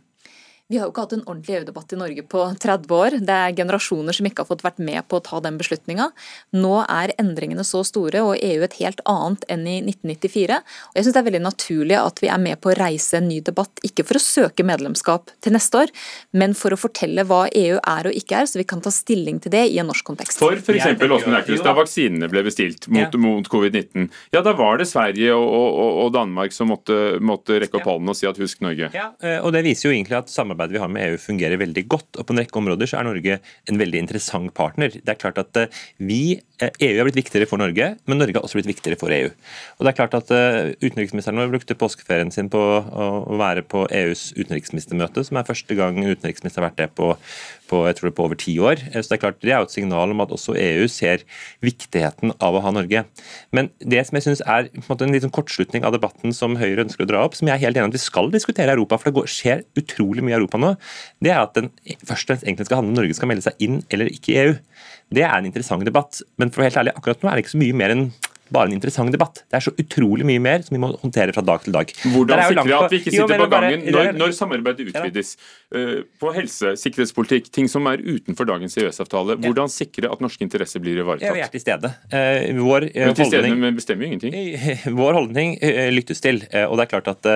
Vi har jo ikke hatt en ordentlig EU-debatt i Norge på 30 år. Det er generasjoner som ikke har fått vært med på å ta den beslutninga. Nå er endringene så store og EU et helt annet enn i 1994. Og jeg syns det er veldig naturlig at vi er med på å reise en ny debatt, ikke for å søke medlemskap til neste år, men for å fortelle hva EU er og ikke er, så vi kan ta stilling til det i en norsk kontekst. For f.eks. da vaksinene ble bestilt mot, mot covid-19, ja da var det Sverige og, og, og Danmark som måtte, måtte rekke opp hånden og si at husk Norge. Ja, eh, og det viser jo egentlig at samarbeid samarbeidet vi har med EU fungerer veldig godt. og På en rekke områder så er Norge en veldig interessant partner. Det er klart at eh, vi, EU eh, e har blitt viktigere for Norge, men Norge har også blitt viktigere for EU. Og det er klart at eh, Utenriksministeren vår brukte påskeferien sin på å være på EUs utenriksministermøte, som er første gang utenriksministeren har vært det på, på, jeg tror det på over ti år. Så Det er klart det er jo et signal om at også EU ser viktigheten av å ha Norge. Men det som jeg synes er en, måte, en liten kortslutning av debatten som Høyre ønsker å dra opp, som jeg er helt enig i at vi skal diskutere Europa, for det går, skjer utrolig mye i Europa nå, det er at den først og fremst egentlig skal handle om Norge skal melde seg inn eller ikke i EU. Det er en interessant debatt, men for å være helt ærlig, akkurat nå er det ikke så mye mer enn bare en interessant debatt. Det er så utrolig mye mer som vi må håndtere fra dag til dag. Hvordan sikrer vi at vi ikke sitter på gangen når, når samarbeidet utvides uh, på helse, sikkerhetspolitikk, ting som er utenfor dagens EØS-avtale? Hvordan sikre at norske interesser blir ivaretatt? Vi er til stede. Uh, vår, uh, men til stede men bestemmer jo ingenting. Vår holdning lyttes til. og det er klart at,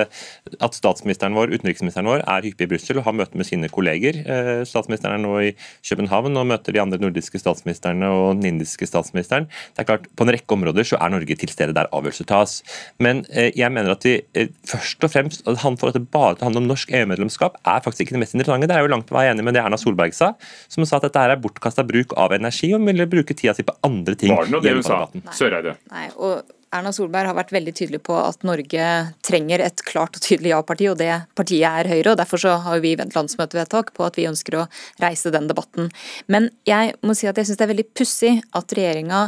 at statsministeren vår, utenriksministeren vår, er hyppig i Brussel og har møte med sine kolleger. Statsministeren er nå i København og møter de andre nordiske statsministrene og den indiske statsministeren. Det er klart, På en rekke områder så er Norge til stede der avgjørelser tas. Men eh, jeg mener at vi eh, først og fremst han får at det bare handler om norsk EU-medlemskap, er faktisk ikke det mest interessante. Det er jo langt på vei enig med det Erna Solberg sa, som sa at dette her er bortkasta bruk av energi, og ville bruke tida si på andre ting. Var det noe det hun sa? Søreide. Nei, og Erna Solberg har vært veldig tydelig på at Norge trenger et klart og tydelig ja-parti, og det partiet er Høyre. og Derfor så har vi vendt landsmøtevedtak på at vi ønsker å reise den debatten. Men jeg må si at jeg syns det er veldig pussig at regjeringa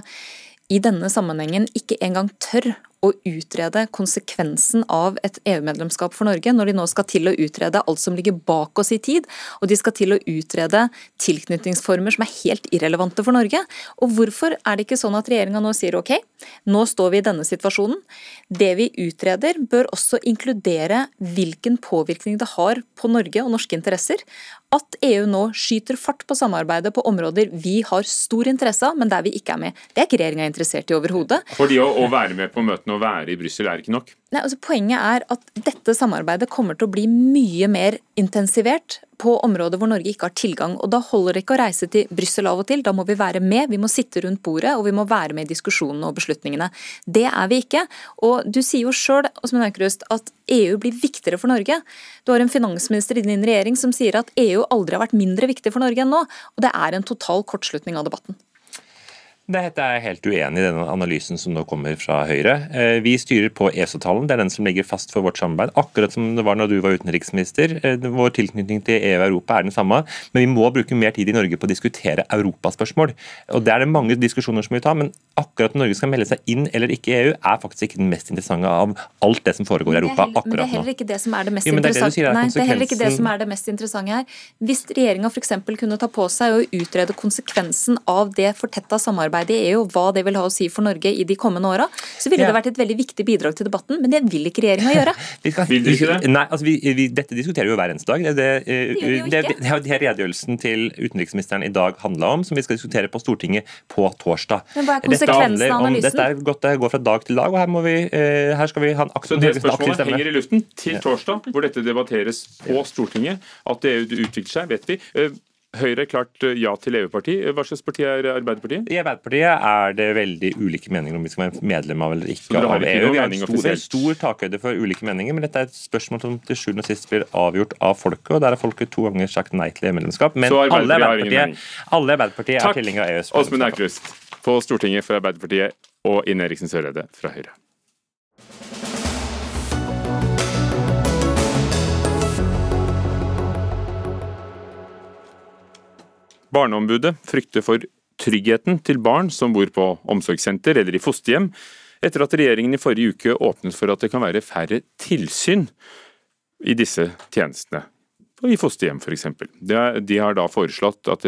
i denne sammenhengen ikke engang tør å utrede konsekvensen av et EU-medlemskap for Norge, når de nå skal til å utrede alt som ligger bak oss i tid, og de skal til å utrede tilknytningsformer som er helt irrelevante for Norge. Og hvorfor er det ikke sånn at regjeringa nå sier ok, nå står vi i denne situasjonen. Det vi utreder bør også inkludere hvilken påvirkning det har på Norge og norske interesser at EU nå skyter fart på samarbeidet på områder vi har stor interesse av, men der vi ikke er med. Det er ikke regjeringa interessert i overhodet. Fordi å, å, være med på møtene og være i Brussel er ikke nok? Nei, altså Poenget er at dette samarbeidet kommer til å bli mye mer intensivert på områder hvor Norge ikke har tilgang. og Da holder det ikke å reise til Brussel av og til, da må vi være med. Vi må sitte rundt bordet og vi må være med i diskusjonene og beslutningene. Det er vi ikke. Og Du sier jo sjøl at EU blir viktigere for Norge. Du har en finansminister i din regjering som sier at EU aldri har vært mindre viktig for Norge enn nå. Og det er en total kortslutning av debatten. Dette er jeg helt uenig i denne analysen som nå kommer fra Høyre. Eh, vi styrer på EØS-avtalen, det er den som ligger fast for vårt samarbeid. Akkurat som det var når du var utenriksminister. Eh, vår tilknytning til EU og Europa er den samme, men vi må bruke mer tid i Norge på å diskutere europaspørsmål. Og Det er det mange diskusjoner som vi tar, men akkurat når Norge skal melde seg inn eller ikke i EU, er faktisk ikke den mest interessante av alt det som foregår i Europa akkurat nå. Men det heller ikke det som det mest interessante. Det er heller ikke det som er det mest interessante her. Hvis regjeringa f.eks. kunne ta på seg å utrede konsekvensen av det fortetta samarbeidet samarbeidet i EU og hva det vil ha å si for Norge i de kommende åra, så ville ja. det vært et veldig viktig bidrag til debatten. Men det vil ikke regjeringa gjøre. vil du ikke det? Nei, altså vi, vi, Dette diskuterer vi jo hver eneste dag. Det, det, det, det, det er redegjørelsen til utenriksministeren i dag handla om, som vi skal diskutere på Stortinget på torsdag. Men hva er konsekvensen av analysen? Dette er godt, det går fra dag til dag, og her, må vi, eh, her skal vi ha en aktiv Så det spørsmålet henger i luften til torsdag, hvor dette debatteres på Stortinget. At det utvikler seg, vet vi. Høyre klart eh, ja til EU-parti. Hva slags parti er Arbeiderpartiet? I Arbeiderpartiet er det veldig ulike meninger om vi skal være medlem av eller ikke av EU. Vi har stor, stor takhøyde for ulike meninger, men dette er et spørsmål som til sjuende og sist blir avgjort av folket. og Der har folket to ganger sagt nei til EU-medlemskap. Men alle Arbeiderpartiet, alle Arbeiderpartiet er tilhengere av EØS. Åsmund Aukrust på Stortinget for Arbeiderpartiet og Ine Eriksen Søreide fra Høyre. Barneombudet frykter for tryggheten til barn som bor på omsorgssenter eller i fosterhjem, etter at regjeringen i forrige uke åpnet for at det kan være færre tilsyn i disse tjenestene. I fosterhjem f.eks. De har da foreslått at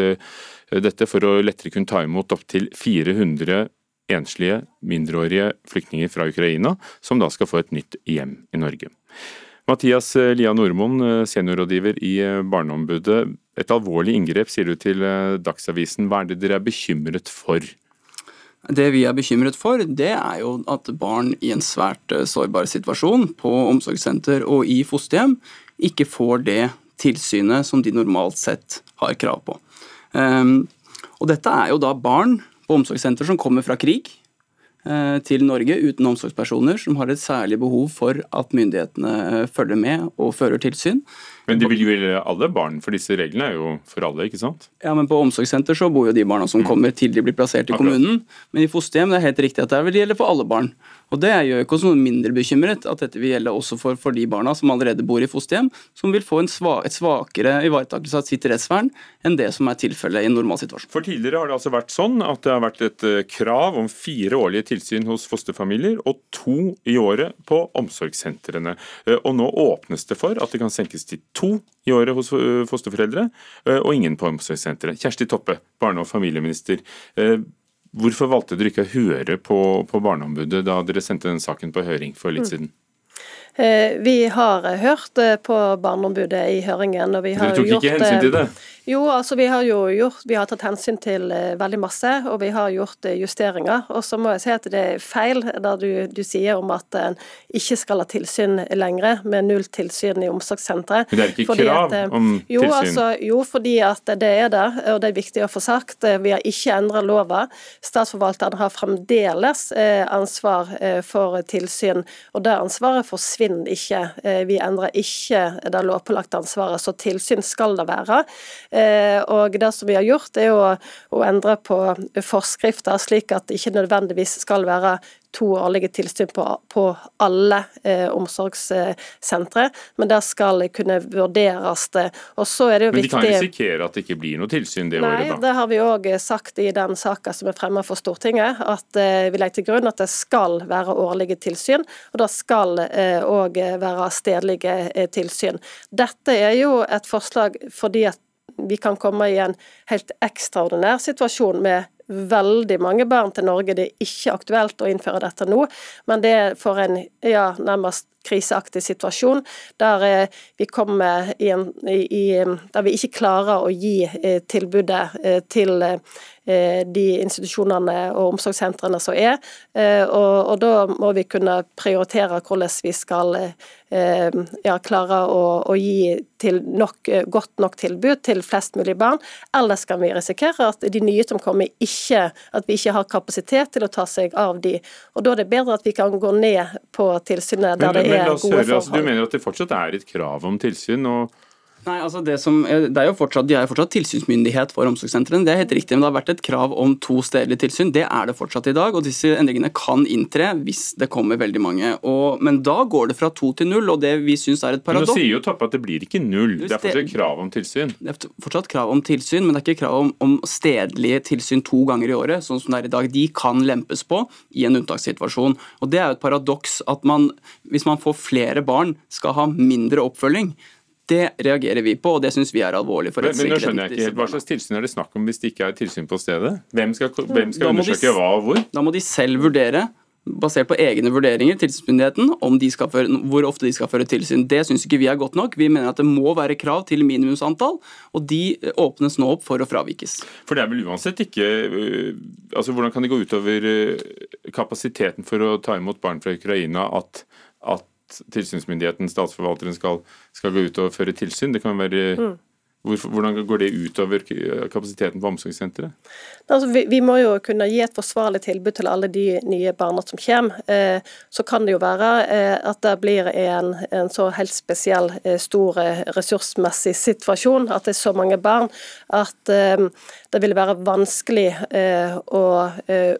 dette for å lettere kunne ta imot opptil 400 enslige mindreårige flyktninger fra Ukraina, som da skal få et nytt hjem i Norge. Mathias Lia Nordmoen, seniorrådgiver i Barneombudet. Et alvorlig inngrep, sier du til Dagsavisen. Hva er det dere er bekymret for? Det vi er bekymret for, det er jo at barn i en svært eh, sårbar situasjon på omsorgssenter og i fosterhjem ikke får det tilsynet som de normalt sett har krav på. Um, og dette er jo da barn på omsorgssenter som kommer fra krig til Norge uten omsorgspersoner, som har et særlig behov for at myndighetene uh, følger med og fører tilsyn. Men de vil jo gjelde alle barn, for disse reglene er jo for alle, ikke sant? Ja, men på omsorgssenter så bor jo de barna som mm. kommer til de blir plassert i kommunen. Men i fosterhjem det er helt riktig at det vil gjelde for alle barn. Og Det gjør ikke oss noe mindre bekymret at dette vil gjelde også for, for de barna som allerede bor i fosterhjem, som vil få sva, et svakere ivaretakelse av sitt rettsvern enn det som er tilfellet i en normal situasjon. For Tidligere har det altså vært sånn at det har vært et eh, krav om fire årlige tilsyn hos fosterfamilier og to i året på omsorgssentrene. Eh, og Nå åpnes det for at det kan senkes til to i året hos eh, fosterforeldre, og ingen på omsorgssenteret. Kjersti Toppe, barne- og familieminister. Hvorfor valgte dere ikke å høre på, på Barneombudet da dere sendte den saken på høring for litt mm. Siden? Vi har hørt på Barneombudet i høringen. og vi har Dere tok ikke hensyn til det? Jo, altså vi har jo gjort, vi har tatt hensyn til veldig masse, og vi har gjort justeringer. Og så må jeg si at det er feil da du, du sier om at en ikke skal ha tilsyn lenger, med null tilsyn i omsorgssentre. Men det er ikke fordi krav at, om om tilsyn? Jo, altså, jo, fordi at det er det, og det er viktig å få sagt. Vi har ikke endra lova. Statsforvalteren har fremdeles ansvar for tilsyn, og det ansvaret forsvinner ikke. Vi endrer ikke det lovpålagte ansvaret, så tilsyn skal det være. Eh, og det som vi har gjort, er å, å endre på forskrifter, slik at det ikke nødvendigvis skal være to årlige tilsyn på, på alle eh, omsorgssentre, men det skal kunne vurderes. Og så er det jo men viktig... Men de kan risikere at det ikke blir noe tilsyn det Nei, året, da? Nei, det har vi òg sagt i den saka som er fremma for Stortinget, at eh, vi legger til grunn at det skal være årlige tilsyn, og det skal òg eh, være stedlige eh, tilsyn. Dette er jo et forslag fordi at vi kan komme i en helt ekstraordinær situasjon med veldig mange barn til Norge. Det er ikke aktuelt å innføre dette nå, men det får en ja, nærmest kriseaktig situasjon der eh, vi kommer i en i, der vi ikke klarer å gi eh, tilbudet eh, til de institusjonene og omsorgssentrene som er. Og, og, da må vi kunne prioritere hvordan vi skal ja, klare å, å gi nok, godt nok tilbud til flest mulig barn. Ellers kan vi risikere at de nye som kommer, ikke, at vi ikke har kapasitet til å ta seg av de. Og Da er det bedre at vi kan gå ned på tilsynet der det er oss høre, Altså, du mener at det fortsatt er et krav om tilsyn? og Nei, altså det som, det er jo fortsatt, De er jo fortsatt tilsynsmyndighet for omsorgssentrene, det er helt riktig. Men det har vært et krav om to stedlig tilsyn. Det er det fortsatt i dag. og Disse endringene kan inntre hvis det kommer veldig mange. Og, men da går det fra to til null, og det vi syns er et paradoks Nå sier jo Toppe at det blir ikke null. Det er fortsatt krav om tilsyn. Det er fortsatt krav om tilsyn, men det er ikke krav om, om stedlige tilsyn to ganger i året, sånn som det er i dag. De kan lempes på i en unntakssituasjon. Og Det er jo et paradoks at man, hvis man får flere barn, skal ha mindre oppfølging. Det reagerer vi på, og det syns vi er alvorlig. for men, men nå skjønner jeg ikke helt, Hva slags tilsyn er det snakk om hvis det ikke er tilsyn på stedet? Hvem skal, hvem skal undersøke de, hva og hvor? Da må de selv vurdere, basert på egne vurderinger, tilsynsmyndigheten, om de skal føre, hvor ofte de skal føre tilsyn. Det syns ikke vi er godt nok. Vi mener at det må være krav til minimumsantall, og de åpnes nå opp for å fravikes. For det er vel uansett ikke øh, altså Hvordan kan det gå utover øh, kapasiteten for å ta imot barn fra Ukraina at, at tilsynsmyndigheten, statsforvalteren, skal, skal, gå ut og føre tilsyn. Det kan være mm. Hvordan går det utover kapasiteten på omsorgssenteret? Altså, vi, vi, må jo kunne gi et forsvarlig tilbud til alle de nye barna som kommer. Eh, så kan det jo være eh, at det blir en, en så helt spesiell eh, stor eh, ressursmessig situasjon, at det er så mange barn, at eh, det vil være vanskelig eh, å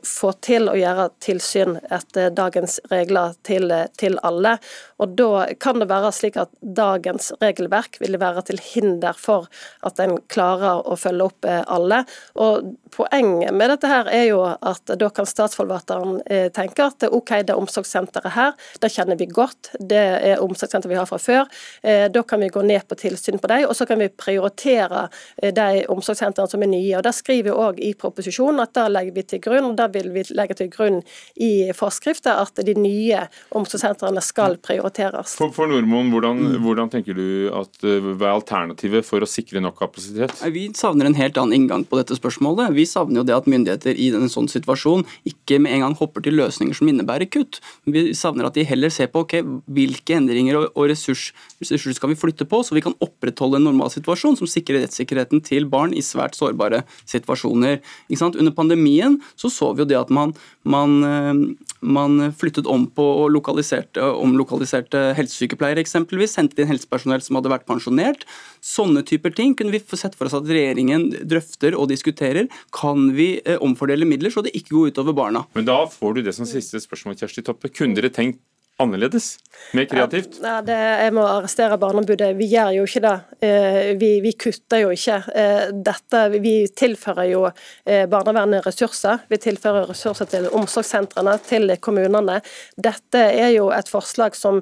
få til å gjøre tilsyn etter dagens regler til, til alle. Og Da kan det være slik at dagens regelverk vil være til hinder for at en klarer å følge opp alle. Og Poenget med dette her er jo at da kan statsforvalteren tenke at OK, det omsorgssenteret her, det kjenner vi godt, det er omsorgssenter vi har fra før. Da kan vi gå ned på tilsyn på dem, og så kan vi prioritere de omsorgssentrene som er nye. og Det skriver vi òg i proposisjonen at da legger vi til grunn, og da vil vi legge til grunn i forskrifter at de nye omsorgssentrene skal prioriteres. For, for Nordmoen, hvordan, hvordan, tenker du at hva er alternativet for å sikre nok kapasitet? Vi savner en helt annen inngang på dette spørsmålet. Vi savner jo det at myndigheter i en sånn situasjon ikke med en gang hopper til løsninger som innebærer kutt. Vi savner at de heller ser på okay, hvilke endringer og ressurs, ressurser skal vi flytte på, så vi kan opprettholde en normal situasjon som sikrer rettssikkerheten til barn i svært sårbare situasjoner. Under pandemien så så vi jo det at man, man, eh, man flyttet om på og lokaliserte, omlokaliserte helsesykepleiere eksempelvis, sendte inn helsepersonell som hadde vært pensjonert. Sånne typer ting kunne vi sett for oss at regjeringen drøfter og diskuterer. Kan vi eh, omfordele midler så det ikke går utover barna? Men da får du det som siste spørsmål, Kjersti Toppe. Kunne dere tenkt annerledes? Mer kreativt? Ja, det, jeg må arrestere Barneombudet. Vi gjør jo ikke det. Eh, vi, vi, kutter jo ikke. Eh, dette, vi tilfører jo eh, barnevernet ressurser. Vi tilfører ressurser til omsorgssentrene, til kommunene. Dette er jo et forslag som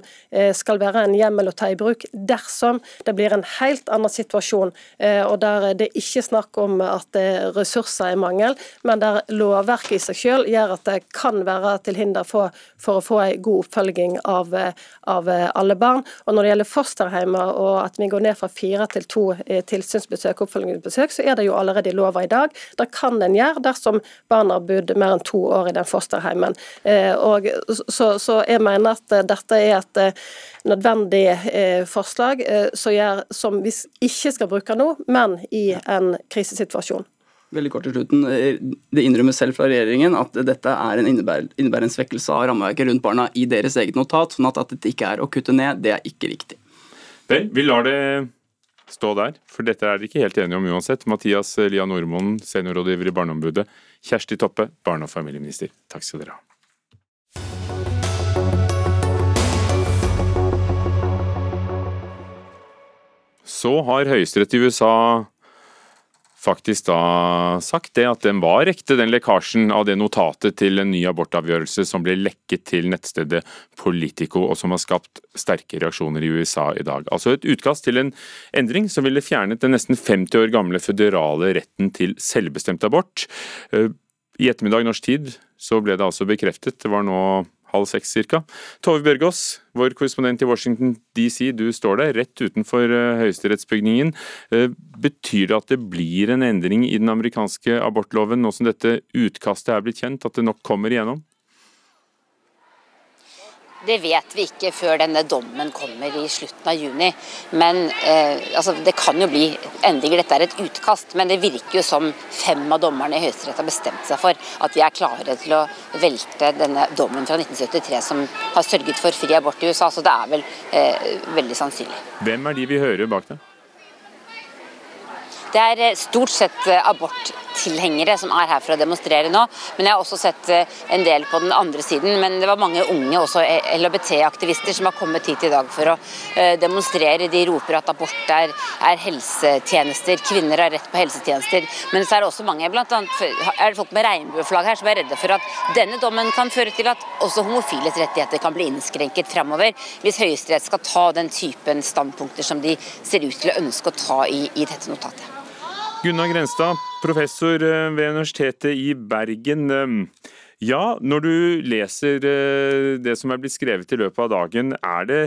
skal være en hjemmel å ta i bruk dersom det blir en helt annen situasjon, og der det ikke er snakk om at ressurser er mangel, men der lovverket i seg selv gjør at det kan være til hinder for, for å få en god oppfølging oppfølging av, av, alle barn. Og Når det gjelder fosterhjemmer og at vi går ned fra fire til to eh, tilsynsbesøk oppfølgingsbesøk, så er det jo allerede i lova i dag. Det kan en gjøre dersom barn har bodd mer enn to år i den fosterhjemmen. Eh, og så, så jeg mener at dette er et eh, nødvendig forslag som vi ikke skal bruke nå, men i en krisesituasjon veldig kort til slutten, eh, Det innrømmes selv fra regjeringen at dette er en innebærer, innebærer en svekkelse av rammeverket rundt barna i deres eget notat. sånn at, at dette ikke er å kutte ned, det er ikke riktig. Vel, vi lar det stå der, for dette er dere ikke helt enige om uansett. Mathias Lia Nordmoen, seniorrådgiver i Barneombudet. Kjersti Toppe, barne- og familieminister. Takk skal dere ha. Så har Høyesterett i USA faktisk da sagt det at den var ekte, den lekkasjen av det notatet til en ny abortavgjørelse som ble lekket til nettstedet Politico, og som har skapt sterke reaksjoner i USA i dag. Altså et utkast til en endring som ville fjernet den nesten 50 år gamle føderale retten til selvbestemt abort. Eh, I ettermiddag norsk tid så ble det altså bekreftet, det var nå halv seks cirka. Tove Bjørgaas, vår korrespondent i Washington DC, du står der rett utenfor uh, høyesterettsbygningen. Uh, betyr det at det blir en endring i den amerikanske abortloven nå som dette utkastet er blitt kjent, at det nok kommer igjennom? Det vet vi ikke før denne dommen kommer i slutten av juni. Men eh, altså, Det kan jo bli endringer. Dette er et utkast, men det virker jo som fem av dommerne i Høyesterett har bestemt seg for at de er klare til å velte denne dommen fra 1973 som har sørget for fri abort i USA. Så det er vel eh, veldig sannsynlig. Hvem er de vi hører bak det? Det er eh, stort sett eh, aborttilhengere som er her for å demonstrere nå. Men jeg har også sett eh, en del på den andre siden. Men det var mange unge, også LHBT-aktivister, som har kommet hit i dag for å demonstrere. De roper at abort er, er helsetjenester, kvinner har rett på helsetjenester. Men så er det også mange, annet er det folk med regnbueflagg her, som er redde for at denne dommen kan føre til at også homofiles rettigheter kan bli innskrenket fremover, hvis Høyesterett skal ta den typen standpunkter som de ser ut til å ønske å ta i, i dette notatet. Gunnar Grenstad, professor eh, ved Universitetet i Bergen. Ehm, ja, når du leser eh, det som er blitt skrevet i løpet av dagen, er det,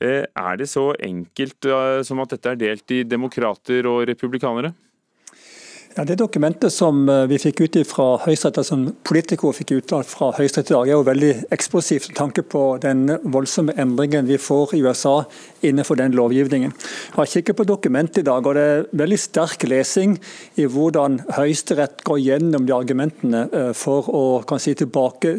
eh, er det så enkelt som at dette er delt i demokrater og republikanere? Ja, Det dokumentet som eh, vi fikk ut fra Høyesterett, som politikere fikk ut fra Høyesterett i dag, er jo veldig eksplosivt med tanke på den voldsomme endringen vi får i USA innenfor den lovgivningen. Jeg har kikket på dokumentet i dag, og det er veldig sterk lesing i hvordan Høyesterett går gjennom de argumentene eh, for å kan si tilbake,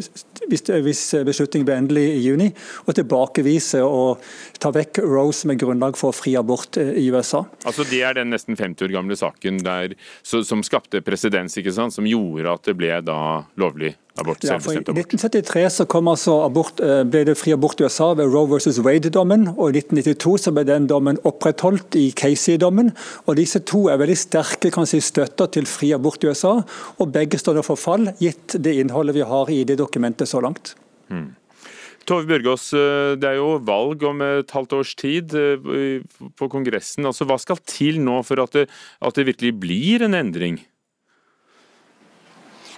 hvis beslutningen blir endelig i juni, og tilbakevise og ta vekk Rose med grunnlag for fri abort eh, i USA. Altså Det er den nesten 50 år gamle saken der så som skapte presedens, som gjorde at det ble da lovlig abort. Ja, for I 1973 så kom altså abort, eh, ble det fri abort i USA ved Roe versus Wade-dommen. og I 1992 så ble den dommen opprettholdt i Casey-dommen. og Disse to er veldig sterke kan si, støtter til fri abort i USA. og Begge står nå for fall, gitt det innholdet vi har i det dokumentet så langt. Hmm. Tove Bjørgaas, eh, det er jo valg om et halvt års tid eh, på Kongressen. Altså, hva skal til nå for at det, at det virkelig blir en endring?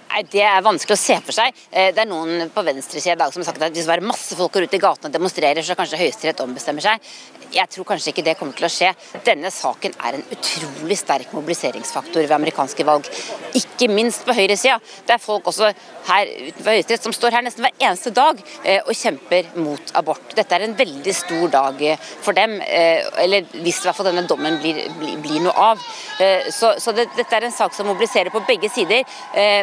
Nei, Det er vanskelig å se for seg. Eh, det er noen på venstresida i dag som har sagt at hvis det er masse folk går ut i gatene og demonstrerer, så kanskje Høyesterett ombestemmer seg. Jeg tror kanskje ikke det kommer til å skje. Denne saken er en utrolig sterk mobiliseringsfaktor ved amerikanske valg. Ikke minst på høyresida. Det er folk også her utenfor Høyesterett som står her nesten hver eneste dag eh, og kjemper mot abort. Dette er en veldig stor dag eh, for dem, eller hvis i hvert fall denne dommen blir, blir, blir noe av. Så, så det, dette er en sak som mobiliserer på begge sider.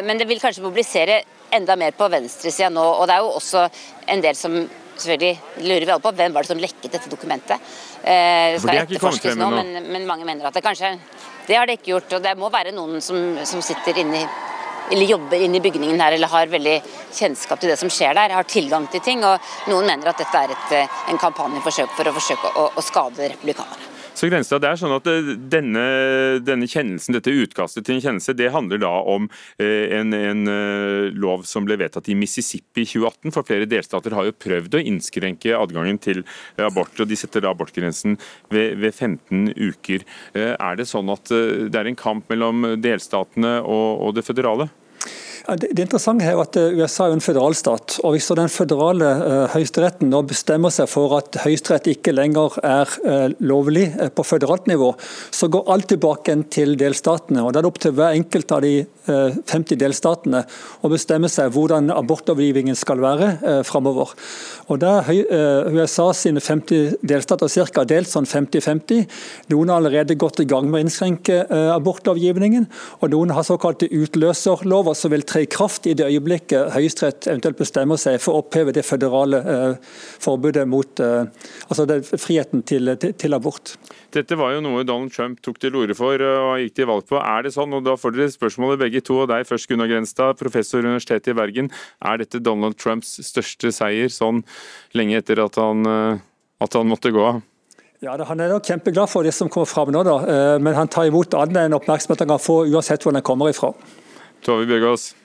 men det vil vil kanskje mobilisere enda mer på venstresida nå. Og det er jo også en del som selvfølgelig lurer vi alle på hvem var det som lekket dette dokumentet. Eh, det skal etterforskes nå, men, men, mange mener at det kanskje Det har det ikke gjort. Og det må være noen som, som sitter inne eller jobber inne i bygningen her eller har veldig kjennskap til det som skjer der, har tilgang til ting. og Noen mener at dette er et, eh, en kampanjeforsøk for å forsøke å, å skade republikanerne. Så Grenstad, det er sånn at eh, denne, denne, kjennelsen, dette utkastet til en kjennelse, det handler da om eh, en, en, eh, lov som ble vedtatt i Mississippi i 2018. For flere delstater har jo prøvd å innskrenke adgangen til abort, og de setter da abortgrensen ved, ved 15 uker. Er det sånn at det er en kamp mellom delstatene og, og det føderale? Det interessante er jo at eh, USA er en føderalstat. og Hvis den føderale uh, høyesteretten nå bestemmer seg for at høyesterett ikke lenger er uh, lovlig på føderalt nivå, så går alt tilbake til delstatene. og Det er opp til hver enkelt av de 50 delstatene å bestemme seg hvordan abortlovgivningen skal være framover. Og der er USA sine 50 delstater ca. delt sånn 50-50. Noen har allerede gått i gang med å innskrenke abortlovgivningen, og noen har såkalte utløserlover som vil tre tre i kraft i det øyeblikket Høyesterett eventuelt bestemmer seg for å oppheve det føderale eh, forbudet mot eh, altså friheten til, til, til, abort. Dette var jo noe Donald Trump tok til orde for eh, og gikk til valg på. Er det sånn, og da får dere spørsmålet begge to, og deg først Gunnar Grenstad, professor ved Universitetet i Bergen. Er dette Donald Trumps største seier sånn lenge etter at han, at han måtte gå av? Ja, Han er nok kjempeglad for det som kommer fram nå, da. Men han tar imot all enn oppmerksomhet han kan få, uansett hvor den kommer ifra. Tove Bjørgaas.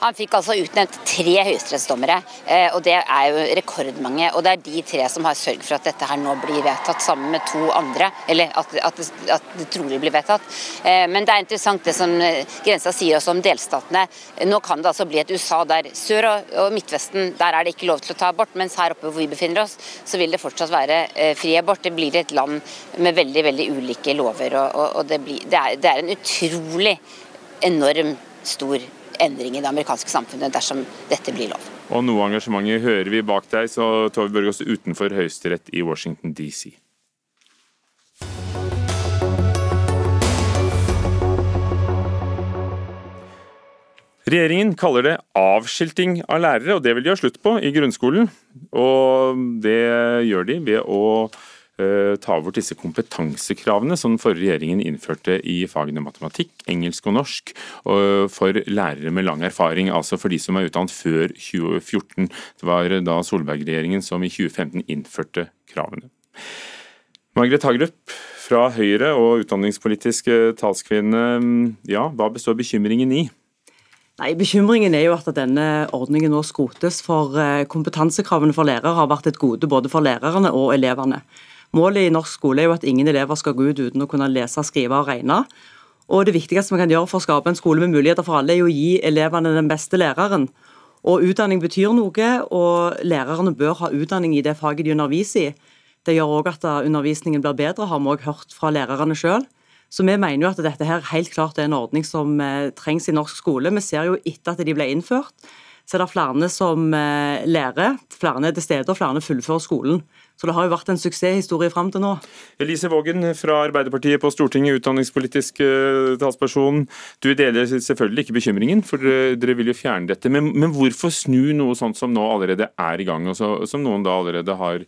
Han fikk altså utnevnt tre høyesterettsdommere, eh, og det er jo rekordmange. Og det er de tre som har sørget for at dette her nå blir vedtatt, sammen med to andre. Eller at, at, at det trolig blir vedtatt. Eh, men det er interessant det som eh, Grensa sier også om delstatene. Nå kan det altså bli et USA der sør og Midtvesten der er det ikke lov til å ta abort, mens her oppe hvor vi befinner oss, så vil det fortsatt være fri abort. Det blir et land med veldig veldig ulike lover. og, og det, blir, det, er, det er en utrolig enorm stor endring i det amerikanske samfunnet dersom dette blir lov. Og noe engasjementet hører vi bak deg, så Tove Børgaas utenfor Høyesterett i Washington DC. Regjeringen kaller det avskilting av lærere, og det vil de ha slutt på i grunnskolen. Og det gjør de ved å ta bort disse kompetansekravene som den forrige regjeringen innførte i fagene matematikk, engelsk og norsk for lærere med lang erfaring, altså for de som er utdannet før 2014. Det var da Solberg-regjeringen som i 2015 innførte kravene. Margaret Hagerup fra Høyre og utdanningspolitisk talskvinne, ja, hva består bekymringen i? Nei, Bekymringen er jo at denne ordningen nå skrotes, for eh, kompetansekravene for lærere har vært et gode både for lærerne og elevene. Målet i norsk skole er jo at ingen elever skal gå ut uten å kunne lese, skrive og regne. Og Det viktigste vi kan gjøre for å skape en skole med muligheter for alle, er jo å gi elevene den beste læreren. Og Utdanning betyr noe, og lærerne bør ha utdanning i det faget de underviser i. Det gjør òg at undervisningen blir bedre, har vi òg hørt fra lærerne sjøl. Så vi mener jo at dette her helt klart er en ordning som eh, trengs i norsk skole. Vi ser jo etter at de ble innført, så er det flere som eh, lærer, flere er til stede og flere fullfører skolen. Så det har jo vært en suksesshistorie fram til nå. Elise Vågen fra Arbeiderpartiet på Stortinget, utdanningspolitisk uh, talsperson. Du deler selvfølgelig ikke bekymringen, for dere vil jo fjerne dette. Men, men, hvorfor snu noe sånt som nå allerede er i gang, og som noen da allerede har,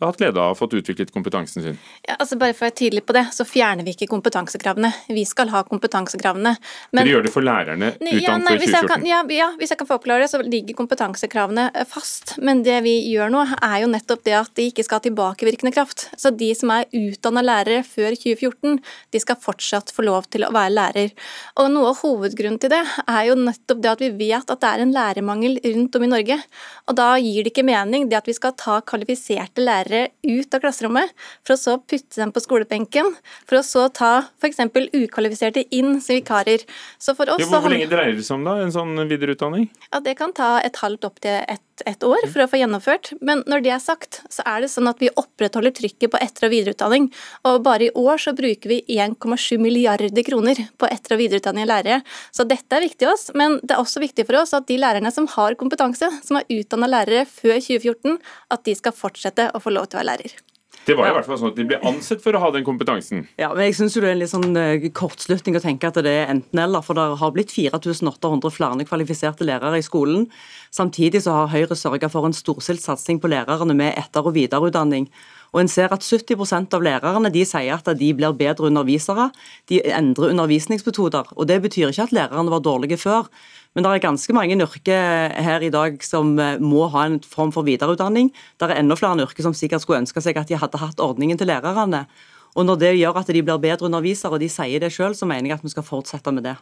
hatt glede av å fått utviklet kompetansen sin? Ja, altså bare for å være tydelig på det, så fjerner vi ikke kompetansekravene. Vi skal ha kompetansekravene. Men, Dere gjør det for lærerne utdannet ja, nei, før 2014? ja, ja, hvis jeg kan få oppklare det, så ligger kompetansekravene eh, fast. Men det vi gjør nå, er jo nettopp det at de ikke skal ha tilbakevirkende kraft. Så de som er utdanna lærere før 2014, de skal fortsatt få lov til å være lærer. Og noe av hovedgrunnen til det er jo nettopp det at vi vet at det er en lærermangel rundt om i Norge. Og da gir det ikke mening det at vi skal ta kvalifiserte lærere lærere ut av klasserommet, for å så putte dem på skolebenken, for å så ta f.eks. ukvalifiserte inn som vikarer. Så for oss, ja, hvor, hvor lenge dreier det seg om da, en sånn videreutdanning? Ja, Det kan ta et halvt opp til ett et år for å få gjennomført. Men når det er sagt, så er det sånn at vi opprettholder trykket på etter- og videreutdanning. Og bare i år så bruker vi 1,7 milliarder kroner på etter- og videreutdanning av lærere. Så dette er viktig for oss, men det er også viktig for oss at de lærerne som har kompetanse, som er utdanna lærere før 2014, at de skal fortsette å få lov til å være lærer. Det var i hvert fall sånn at de ble ansett for å ha den kompetansen. Ja, men jeg synes jo Det er en litt sånn uh, kortslutning å tenke at det er enten-eller. For det har blitt 4800 flere kvalifiserte lærere i skolen. Samtidig så har Høyre sørga for en storstilt satsing på lærerne med etter- og videreutdanning. Og en ser at 70% av lærerne de sier at de blir bedre undervisere. De endrer undervisningsmetoder. og Det betyr ikke at lærerne var dårlige før. Men det er ganske mange yrker her i dag som eh, må ha en form for videreutdanning. Det er enda flere yrker som sikkert skulle ønske seg at de hadde hatt ordningen til lærerne. Og Når det gjør at de blir bedre undervisere, og de sier det selv, så mener jeg at vi skal fortsette med det.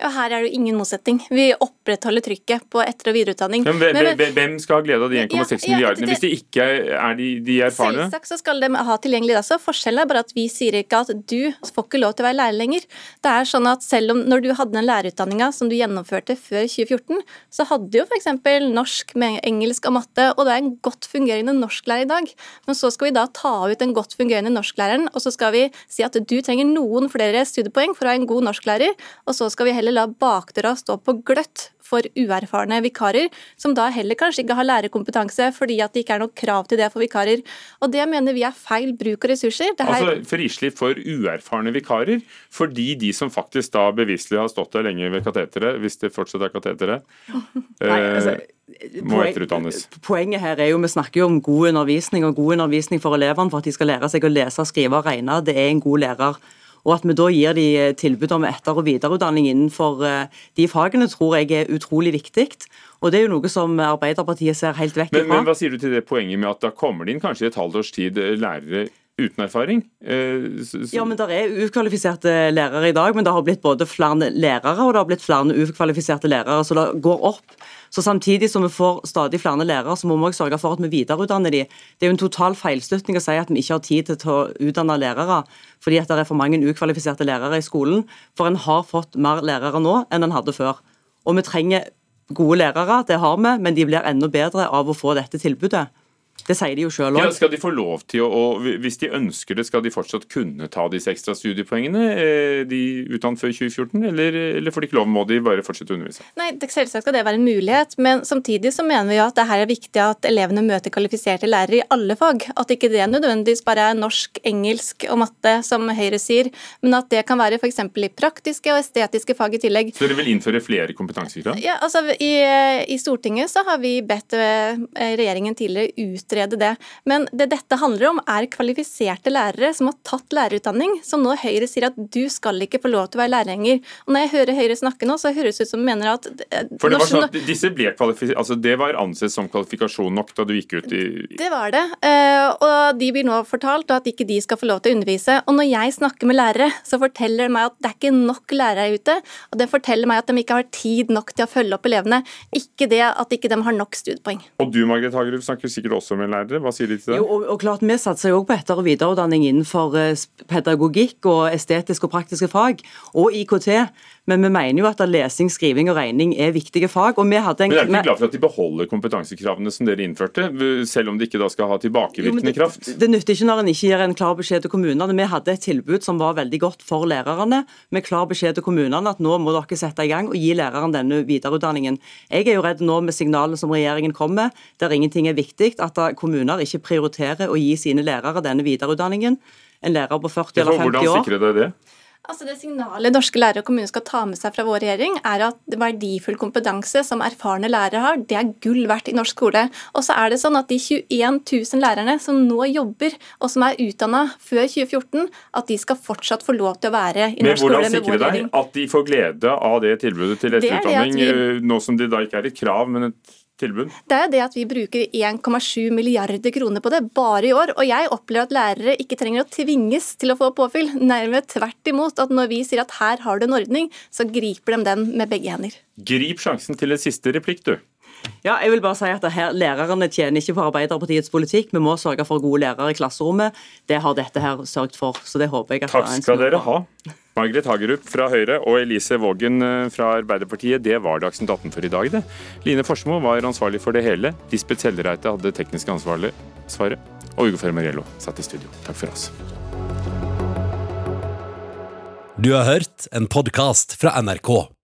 Ja, Her er det jo ingen motsetning. Vi opprettholder trykket på etter- og videreutdanning. Men, men Hvem skal ha glede av de 1,6 ja, ja, milliardene, hvis de ikke er de, de erfarne? Selvsagt så skal de ha tilgjengelig det. Forskjellen er bare at vi sier ikke at du får ikke lov til å være lærer lenger. Det er sånn at selv om når du hadde den lærerutdanninga som du gjennomførte før 2014, så hadde du f.eks. norsk, engelsk og matte, og det er en godt fungerende norsklærer i dag. Men så skal vi da ta ut den godt fungerende norsklæreren, og så skal vi si at du trenger noen flere studiepoeng for å ha en god norsklærer, og så skal vi heller heller la bakdøra stå på gløtt for uerfarne vikarer, som da heller kanskje ikke har lærerkompetanse fordi at det ikke er noe krav til det for vikarer. Og Det mener vi er feil bruk av ressurser. Det her... Altså Frislipp for uerfarne vikarer, fordi de som faktisk da beviselig har stått der lenge ved kateteret, hvis det fortsatt er kateteret, altså, eh, må etterutdannes. Poenget her er jo, Vi snakker jo om god undervisning og god undervisning for elevene for at de skal lære seg å lese, skrive og regne. Det er en god lærer. Og at vi da gir de eh, tilbud om etter- og videreutdanning innenfor eh, de fagene, tror jeg er utrolig viktig. Og Det er jo noe som Arbeiderpartiet ser helt vekk fra. Men, men hva sier du til det poenget med at da kommer det inn kanskje i et halvt års tid eh, lærere uten erfaring? Ja, men Det er ukvalifiserte lærere i dag, men det har blitt både flere lærere og det har blitt flere ukvalifiserte lærere. Så det går opp. Så Samtidig som vi får stadig flere lærere, så må vi også sørge for at vi videreutdanner de. Det er jo en total feilslutning å si at vi ikke har tid til å utdanne lærere fordi at det er for mange ukvalifiserte lærere i skolen. For en har fått mer lærere nå enn en hadde før. Og vi trenger gode lærere, det har vi, men de blir enda bedre av å få dette tilbudet. Det sier de jo sjøl òg. Ja, skal de få lov til å, og Hvis de ønsker det, skal de fortsatt kunne ta disse ekstra studiepoengene eh, de utdannet før 2014, eller, eller får de ikke lov, må de bare fortsette å undervise? Nei, Selvsagt skal det være en mulighet, men samtidig så mener vi at det her er viktig at elevene møter kvalifiserte lærere i alle fag. At ikke det nødvendigvis bare er norsk, engelsk og matte, som Høyre sier, men at det kan være f.eks. i praktiske og estetiske fag i tillegg. Så dere vil innføre flere kompetansekrav? Ja, altså i, i Stortinget så har vi bedt eh, regjeringen tidligere ut utrede det. Men det dette handler om, er kvalifiserte lærere som har tatt lærerutdanning, som nå Høyre sier at du skal ikke få lov til å være lærer lenger. Og når jeg hører Høyre snakke nå, så høres det ut som de mener at eh, For det var sånn at disse ble altså det var ansett som kvalifikasjon nok da du gikk ut i Det var det. Eh, og de blir nå fortalt at ikke de skal få lov til å undervise. Og når jeg snakker med lærere, så forteller de meg at det er ikke nok lærere ute. Og det forteller meg at de ikke har tid nok til å følge opp elevene. Ikke det at ikke de har nok studiepoeng. Og du Margret Hagerup snakker sikkert også med lærere. Hva sier de til det? Jo, og, og klart, Vi satser jo på etter- og videreutdanning innenfor eh, pedagogikk og estetiske og praktiske fag, og IKT. Men vi mener jo at lesing, skriving og regning er viktige fag. og vi hadde en... Men Er du glad for at de beholder kompetansekravene som dere innførte, selv om de ikke da skal ha tilbakevirkende kraft? Det, det nytter ikke når en ikke gir en klar beskjed til kommunene. Vi hadde et tilbud som var veldig godt for lærerne, med klar beskjed til kommunene at nå må dere sette i gang og gi læreren denne videreutdanningen. Jeg er jo redd nå med signalene som regjeringen kommer, der ingenting er viktig, at kommuner ikke prioriterer å gi sine lærere denne videreutdanningen. En lærer på 40 eller 50 år. Hvordan sikrer dere det? Altså Det signalet norske lærere og kommuner skal ta med seg fra vår regjering, er at verdifull kompetanse som erfarne lærere har, det er gull verdt i norsk skole. Og så er det sånn at de 21 000 lærerne som nå jobber, og som er utdanna før 2014, at de skal fortsatt få lov til å være i norsk skole med vår regjering. Men Hvordan sikre deg at de får glede av det tilbudet til etterutdanning, vi... Eh, nå som det da ikke er et krav, men et tilbud? Det er det at vi bruker 1,7 milliarder kroner på det bare i år. Og jeg opplever at lærere ikke trenger å tvinges til å få påfyll. Nærmest tvert imot. At når vi sier at her har du en ordning, så griper de den med begge hender. Grip sjansen til en siste replikk, du. Ja, jeg vil bare si at her, Lærerne tjener ikke på Arbeiderpartiets politikk. Vi må sørge for gode lærere i klasserommet. Det har dette her sørget for. så det håper jeg at Takk skal dere ha. Margret Hagerup fra Høyre og Elise Vågen eh, fra Arbeiderpartiet. Det var Dagsnytt 18 for i dag, det. Line Forsmo var ansvarlig for det hele. Lisbeth Sellereite hadde teknisk ansvarlig svaret. Og Ugo Fermariello satt i studio. Takk for oss. Du har hørt en podkast fra NRK.